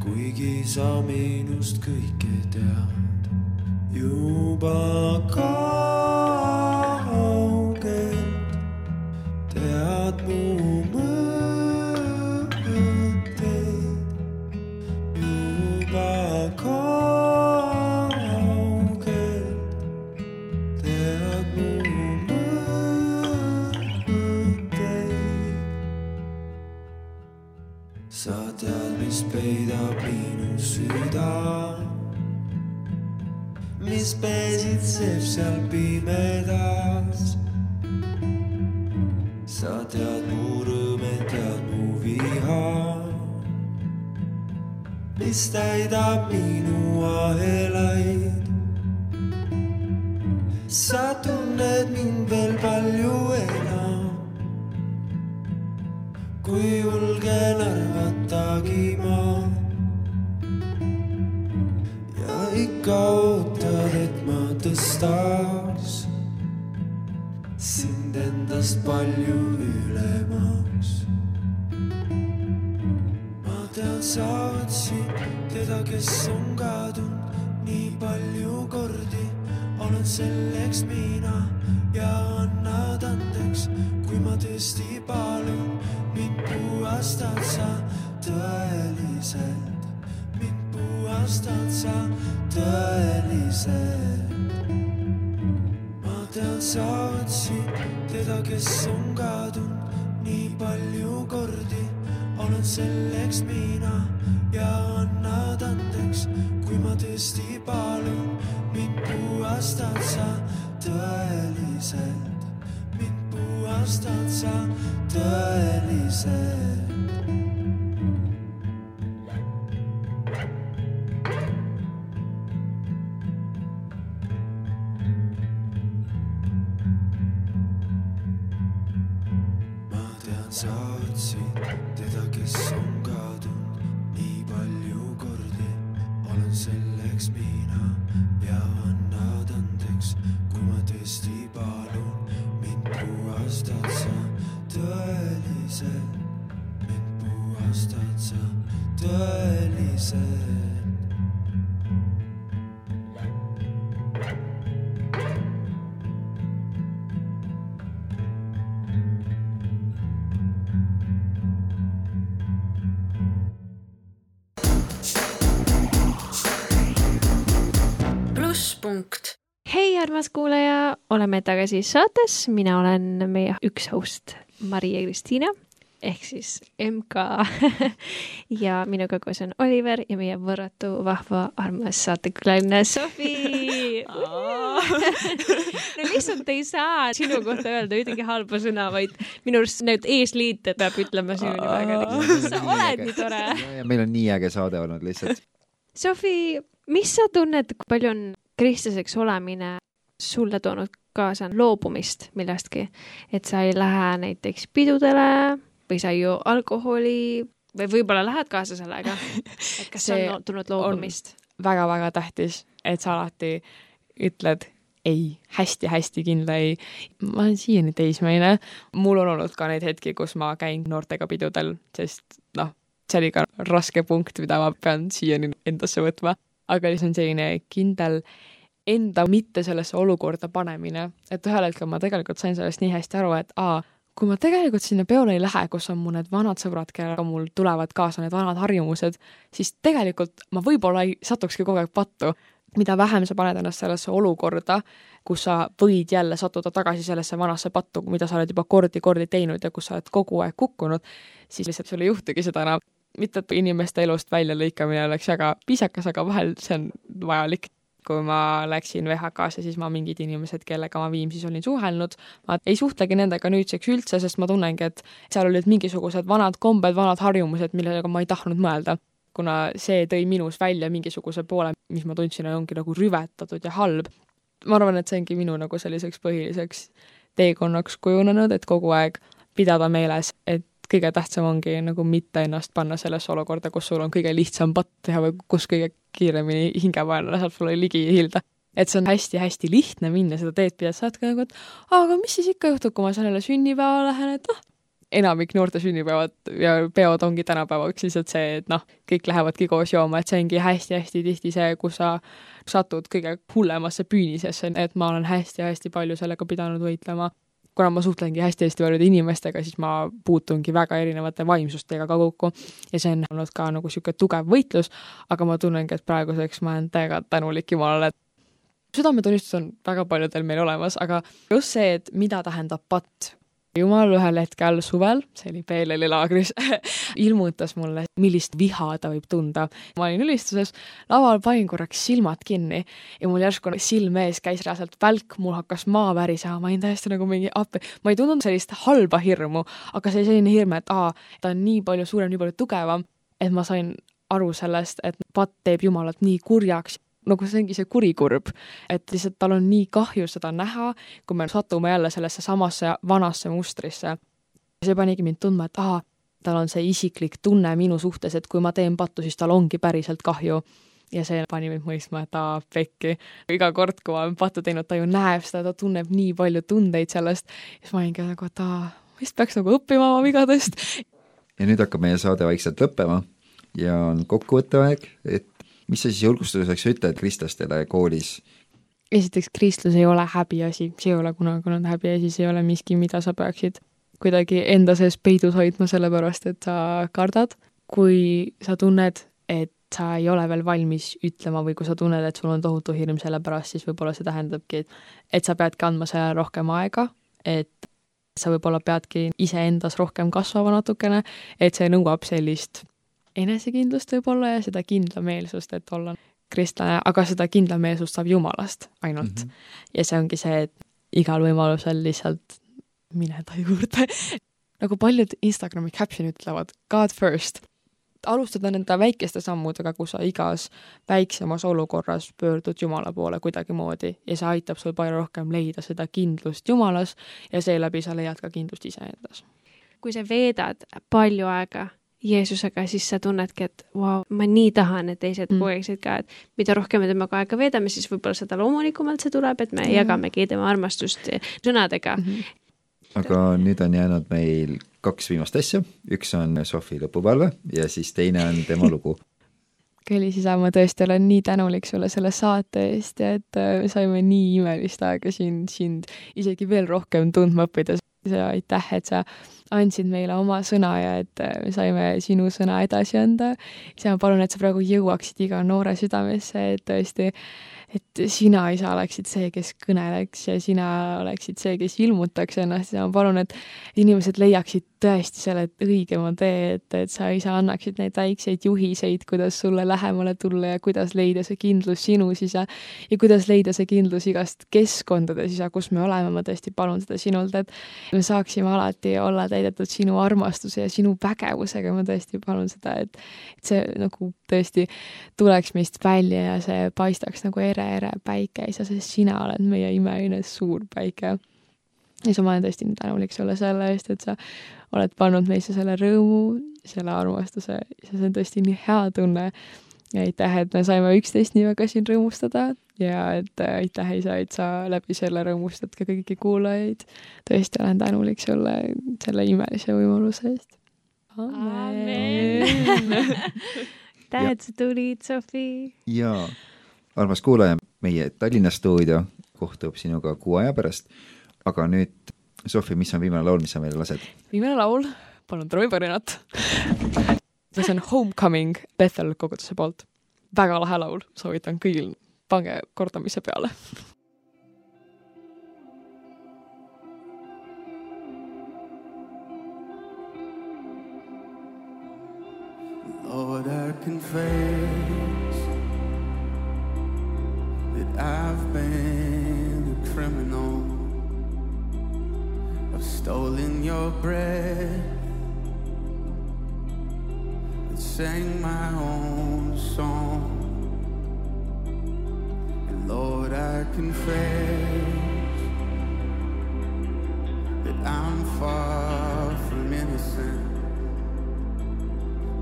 kuigi sa minust kõike tead juba kaugelt, tead mu mis pesitseb seal pimedas. sa tead mu rõõme, tead mu viha mis täidab minu ahelaid. sa tunned mind veel palju enam, kui julgen arvatagi ma. ja ikka tõstaks sind endast palju ülemaks ma tean, sa otsid teda, kes on kadunud nii palju kordi. olen selleks mina ja annad andeks, kui ma tõesti palun, mind puhastad sa tõeliselt, mind puhastad sa tõeliselt. Ma tean, sa otsid teda, kes on kadunud nii palju kordi olen selleks mina ja annad andeks, kui ma tõesti palun, mind puhastad sa tõeliselt, mind puhastad sa tõeliselt. Armas kuulaja, oleme tagasi saates, mina olen meie üks host Maria-Kristiina ehk siis MK ja minuga koos on Oliver ja meie võrratu vahva armas saatekülaline Sofi. no lihtsalt ei saa sinu kohta öelda ühtegi halba sõna, vaid minu arust need eesliited peab ütlema sinu nimega. sa oled nii tore. meil on nii äge saade olnud lihtsalt. Sofi, mis sa tunned, kui palju on kristlaseks olemine sulle toonud kaasa loobumist millestki, et sa ei lähe näiteks pidudele või sa ei joo alkoholi või võib-olla lähed kaasa sellega, et kas see on tulnud loobumist? väga-väga tähtis, et sa alati ütled ei hästi,, hästi-hästi kindla ei. ma olen siiani teismeline, mul on olnud ka neid hetki, kus ma käin noortega pidudel, sest noh, see oli ka raske punkt, mida ma pean siiani endasse võtma, aga see on selline kindel enda mitte sellesse olukorda panemine, et ühel hetkel ma tegelikult sain sellest nii hästi aru, et aa, kui ma tegelikult sinna peole ei lähe, kus on mu need vanad sõbrad, kellega mul tulevad kaasa need vanad harjumused, siis tegelikult ma võib-olla ei satukski kogu aeg pattu. mida vähem sa paned ennast sellesse olukorda, kus sa võid jälle sattuda tagasi sellesse vanasse pattu, mida sa oled juba kordi-kordi teinud ja kus sa oled kogu aeg kukkunud, siis lihtsalt sul ei juhtugi seda enam. mitte, et inimeste elust väljalõikamine oleks väga piisakas, aga vahel see on vajalik kui ma läksin VHK-sse, siis ma mingid inimesed, kellega ma Viimsis olin suhelnud, ma ei suhtlegi nendega nüüdseks üldse, sest ma tunnengi, et seal olid mingisugused vanad kombed, vanad harjumused, millega ma ei tahtnud mõelda. kuna see tõi minus välja mingisuguse poole, mis ma tundsin, ongi nagu rüvetatud ja halb. ma arvan, et see ongi minu nagu selliseks põhiliseks teekonnaks kujunenud, et kogu aeg pidada meeles, et kõige tähtsam ongi nagu mitte ennast panna sellesse olukorda, kus sul on kõige lihtsam patt teha või kus kõige kiiremini hingevaenlane saab sulle ligi hiilda. et see on hästi-hästi lihtne minna seda teed pidi, et sa oledki nagu, et aga mis siis ikka juhtub, kui ma sellele sünnipäevale lähen, et noh, enamik noorte sünnipäevad ja peod ongi tänapäevaks lihtsalt see, et noh, kõik lähevadki koos jooma, et see ongi hästi-hästi tihti see, kus sa satud kõige hullemasse püünisesse, et ma olen hästi-hästi palju sellega pidanud võitlema kuna ma suhtlengi hästi-hästi paljude inimestega, siis ma puutungi väga erinevate vaimsustega ka kokku. Ja see on olnud ka nagu niisugune tugev võitlus, aga ma tunnengi, et praeguseks ma olen täiega tänulik Jumalale, et südametunnistus on väga paljudel meil olemas, aga just see, et mida tähendab patt jumal ühel hetkel suvel, see oli PLL-i laagris ilmutas mulle, millist viha ta võib tunda. ma olin ülistuses, laval panin korraks silmad kinni ja mul järsku silme ees käis reaalselt välk, mul hakkas maa värisema, ma olin täiesti nagu mingi appi, ma ei tundnud sellist halba hirmu, aga see oli selline hirm, et aa, ta on nii palju suurem, nii palju tugevam, et ma sain aru sellest, et patt teeb Jumalat nii kurjaks nagu see ongi see kurikurb, et lihtsalt tal on nii kahju seda näha, kui me satume jälle sellesse samasse vanasse mustrisse. see panigi mind tundma, et aa, tal on see isiklik tunne minu suhtes, et kui ma teen pattu, siis tal ongi päriselt kahju. ja see pani mind mõistma, et aa, pekki. iga kord, kui ma olen pattu teinud, ta ju näeb seda, ta tunneb nii palju tundeid sellest, siis ma olingi nagu, et aa, vist peaks nagu õppima oma vigadest. ja nüüd hakkab meie saade vaikselt lõppema ja on kokkuvõtte aeg, et mis sa siis julgustuseks ütled kristlastele koolis? esiteks, kristlus ei ole häbiasi, see ei ole kunagi olnud häbiasi, see ei ole miski, mida sa peaksid kuidagi enda sees peidus hoidma, sellepärast et sa kardad. kui sa tunned, et sa ei ole veel valmis ütlema või kui sa tunned, et sul on tohutu hirm selle pärast, siis võib-olla see tähendabki, et, et sa peadki andma sellele rohkem aega, et sa võib-olla peadki iseendas rohkem kasvama natukene, et see nõuab sellist enesekindlust võib-olla ja seda kindlameelsust, et olla kristlane, aga seda kindlameelsust saab Jumalast ainult mm. -hmm. ja see ongi see, et igal võimalusel lihtsalt mine ta juurde nagu paljud Instagrami caption'id ütlevad God first. alustada nende väikeste sammudega, kus sa igas väiksemas olukorras pöördud Jumala poole kuidagimoodi ja see aitab sul palju rohkem leida seda kindlust Jumalas ja seeläbi sa leiad ka kindlust iseendas. kui sa veedad palju aega Jeesusega, siis sa tunnedki, et vau wow,, ma nii tahan, et teised mm. koeksid ka, et mida rohkem me temaga aega veedame, siis võib-olla seda loomulikumalt see tuleb, et me mm. jagamegi tema armastust sõnadega mm. -hmm. aga nüüd on jäänud meil kaks viimast asja, üks on Sofi lõpupalve ja siis teine on tema lugu Kelly, isa, ma tõesti olen nii tänulik sulle selle saate eest ja et me äh, saime nii imelist aega siin sind isegi veel rohkem tundma õppida. aitäh, et sa andsid meile oma sõna ja et äh, me saime sinu sõna edasi anda. isa, ma palun, et sa praegu jõuaksid iga noore südamesse, et tõesti et sina, isa, oleksid see, kes kõneleks ja sina oleksid see, kes ilmutaks ennast ja ma palun, et inimesed leiaksid tõesti selle õigema tee, et, et sa, isa, annaksid neid väikseid juhiseid, kuidas sulle lähemale tulla ja kuidas leida see kindlus sinus, isa, ja kuidas leida see kindlus igast keskkondades, isa, kus me oleme, ma tõesti palun seda sinult, et me saaksime alati olla täidetud sinu armastuse ja sinu vägevusega, ma tõesti palun seda, et, et see nagu tõesti tuleks meist välja ja see paistaks nagu ere tere, tere, päike, isa, sest sina oled meie imeline suur päike. ja sa, ma olen tõesti nii tänulik sulle selle eest, et sa oled pannud meisse selle rõõmu, selle armastuse, see on tõesti nii hea tunne. ja aitäh, et me saime üksteist nii väga siin rõõmustada ja et äh, aitäh, isa, et sa läbi selle rõõmustad ka kõiki kuulajaid. tõesti olen tänulik sulle selle imelise võimaluse eest. aitäh, et sa tulid, Sofi. ja armas kuulaja, meie Tallinna stuudio kohtub sinuga kuu aja pärast. aga nüüd, Sofi, mis on viimane laul, mis sa meile lased? viimane laul, palun trummipõrinat see on Homecoming Bethel koguduse poolt. väga lahe laul, soovitan kõigil, pange kordamise peale Lord, I confess that I've been a criminal. Stolen your breath and sang my own song. And Lord, I confess that I'm far from innocent.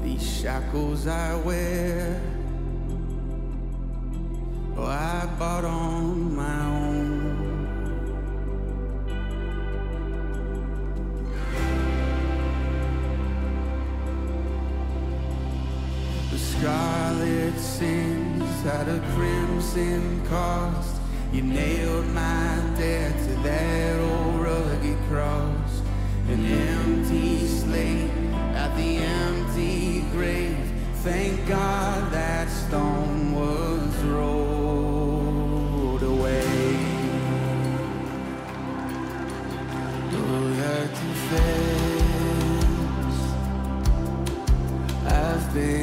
These shackles I wear, oh, I bought on my own. Scarlet sins at a crimson cost. You nailed my debt to that old rugged cross. An empty slate at the empty grave. Thank God that stone was rolled away. Lord, I confess I've been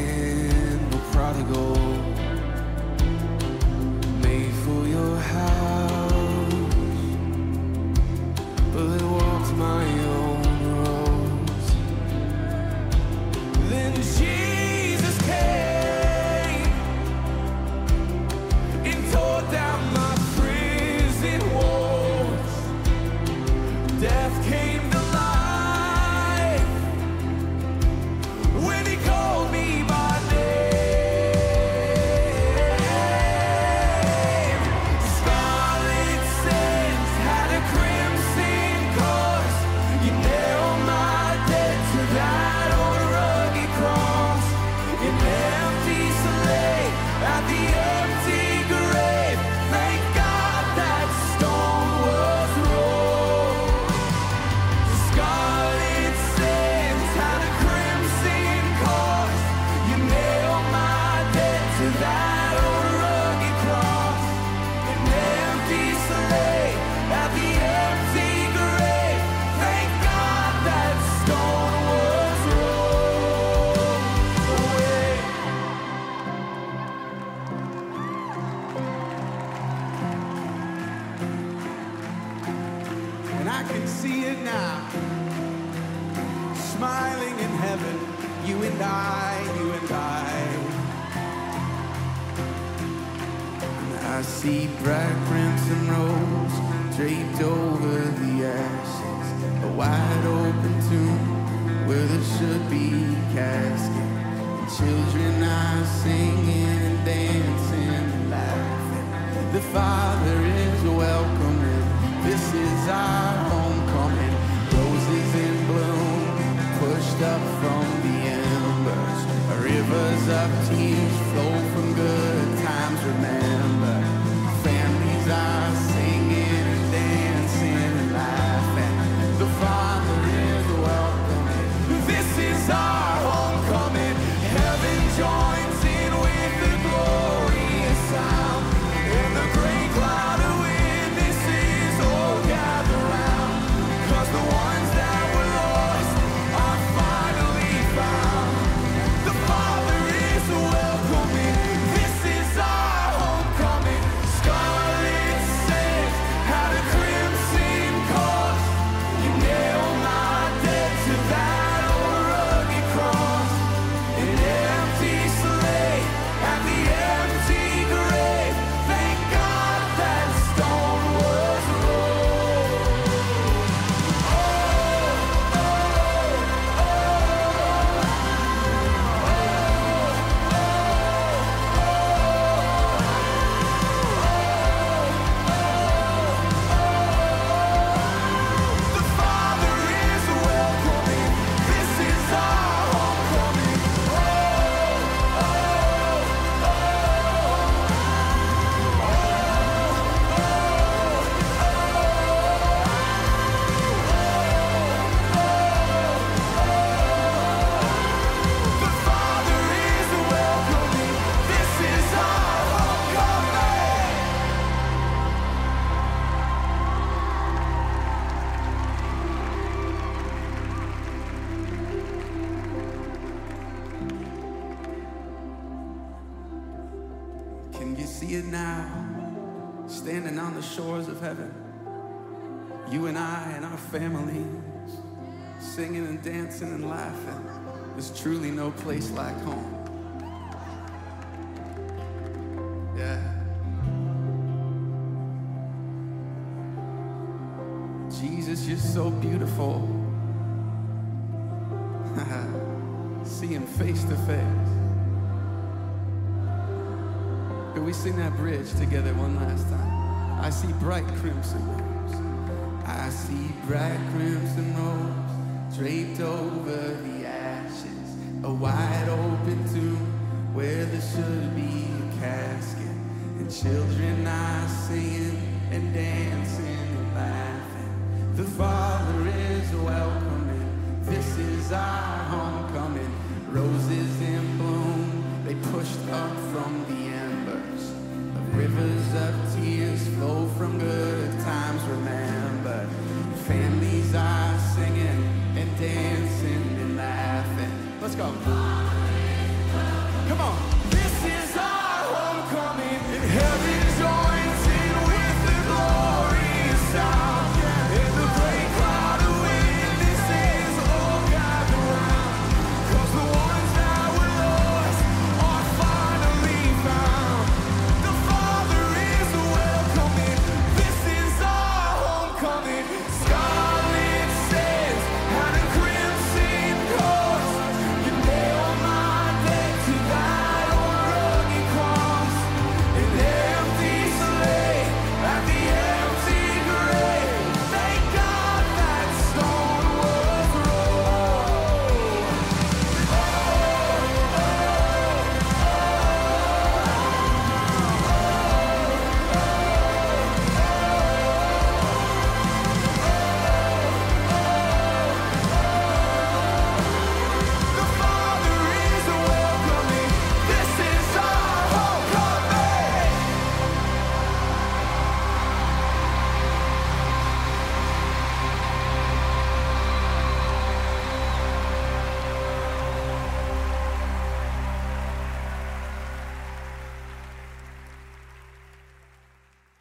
Families, singing and dancing and laughing. There's truly no place like home. Yeah. Jesus, you're so beautiful. See him face to face. We sing that bridge together one last time? I see bright crimson. I see bright crimson robes draped over the ashes. A wide open tomb where there should be a casket. And children are singing and dancing and laughing. The Father is welcoming. This is our homecoming. Roses in bloom, they pushed up from the embers. The rivers of tears flow from good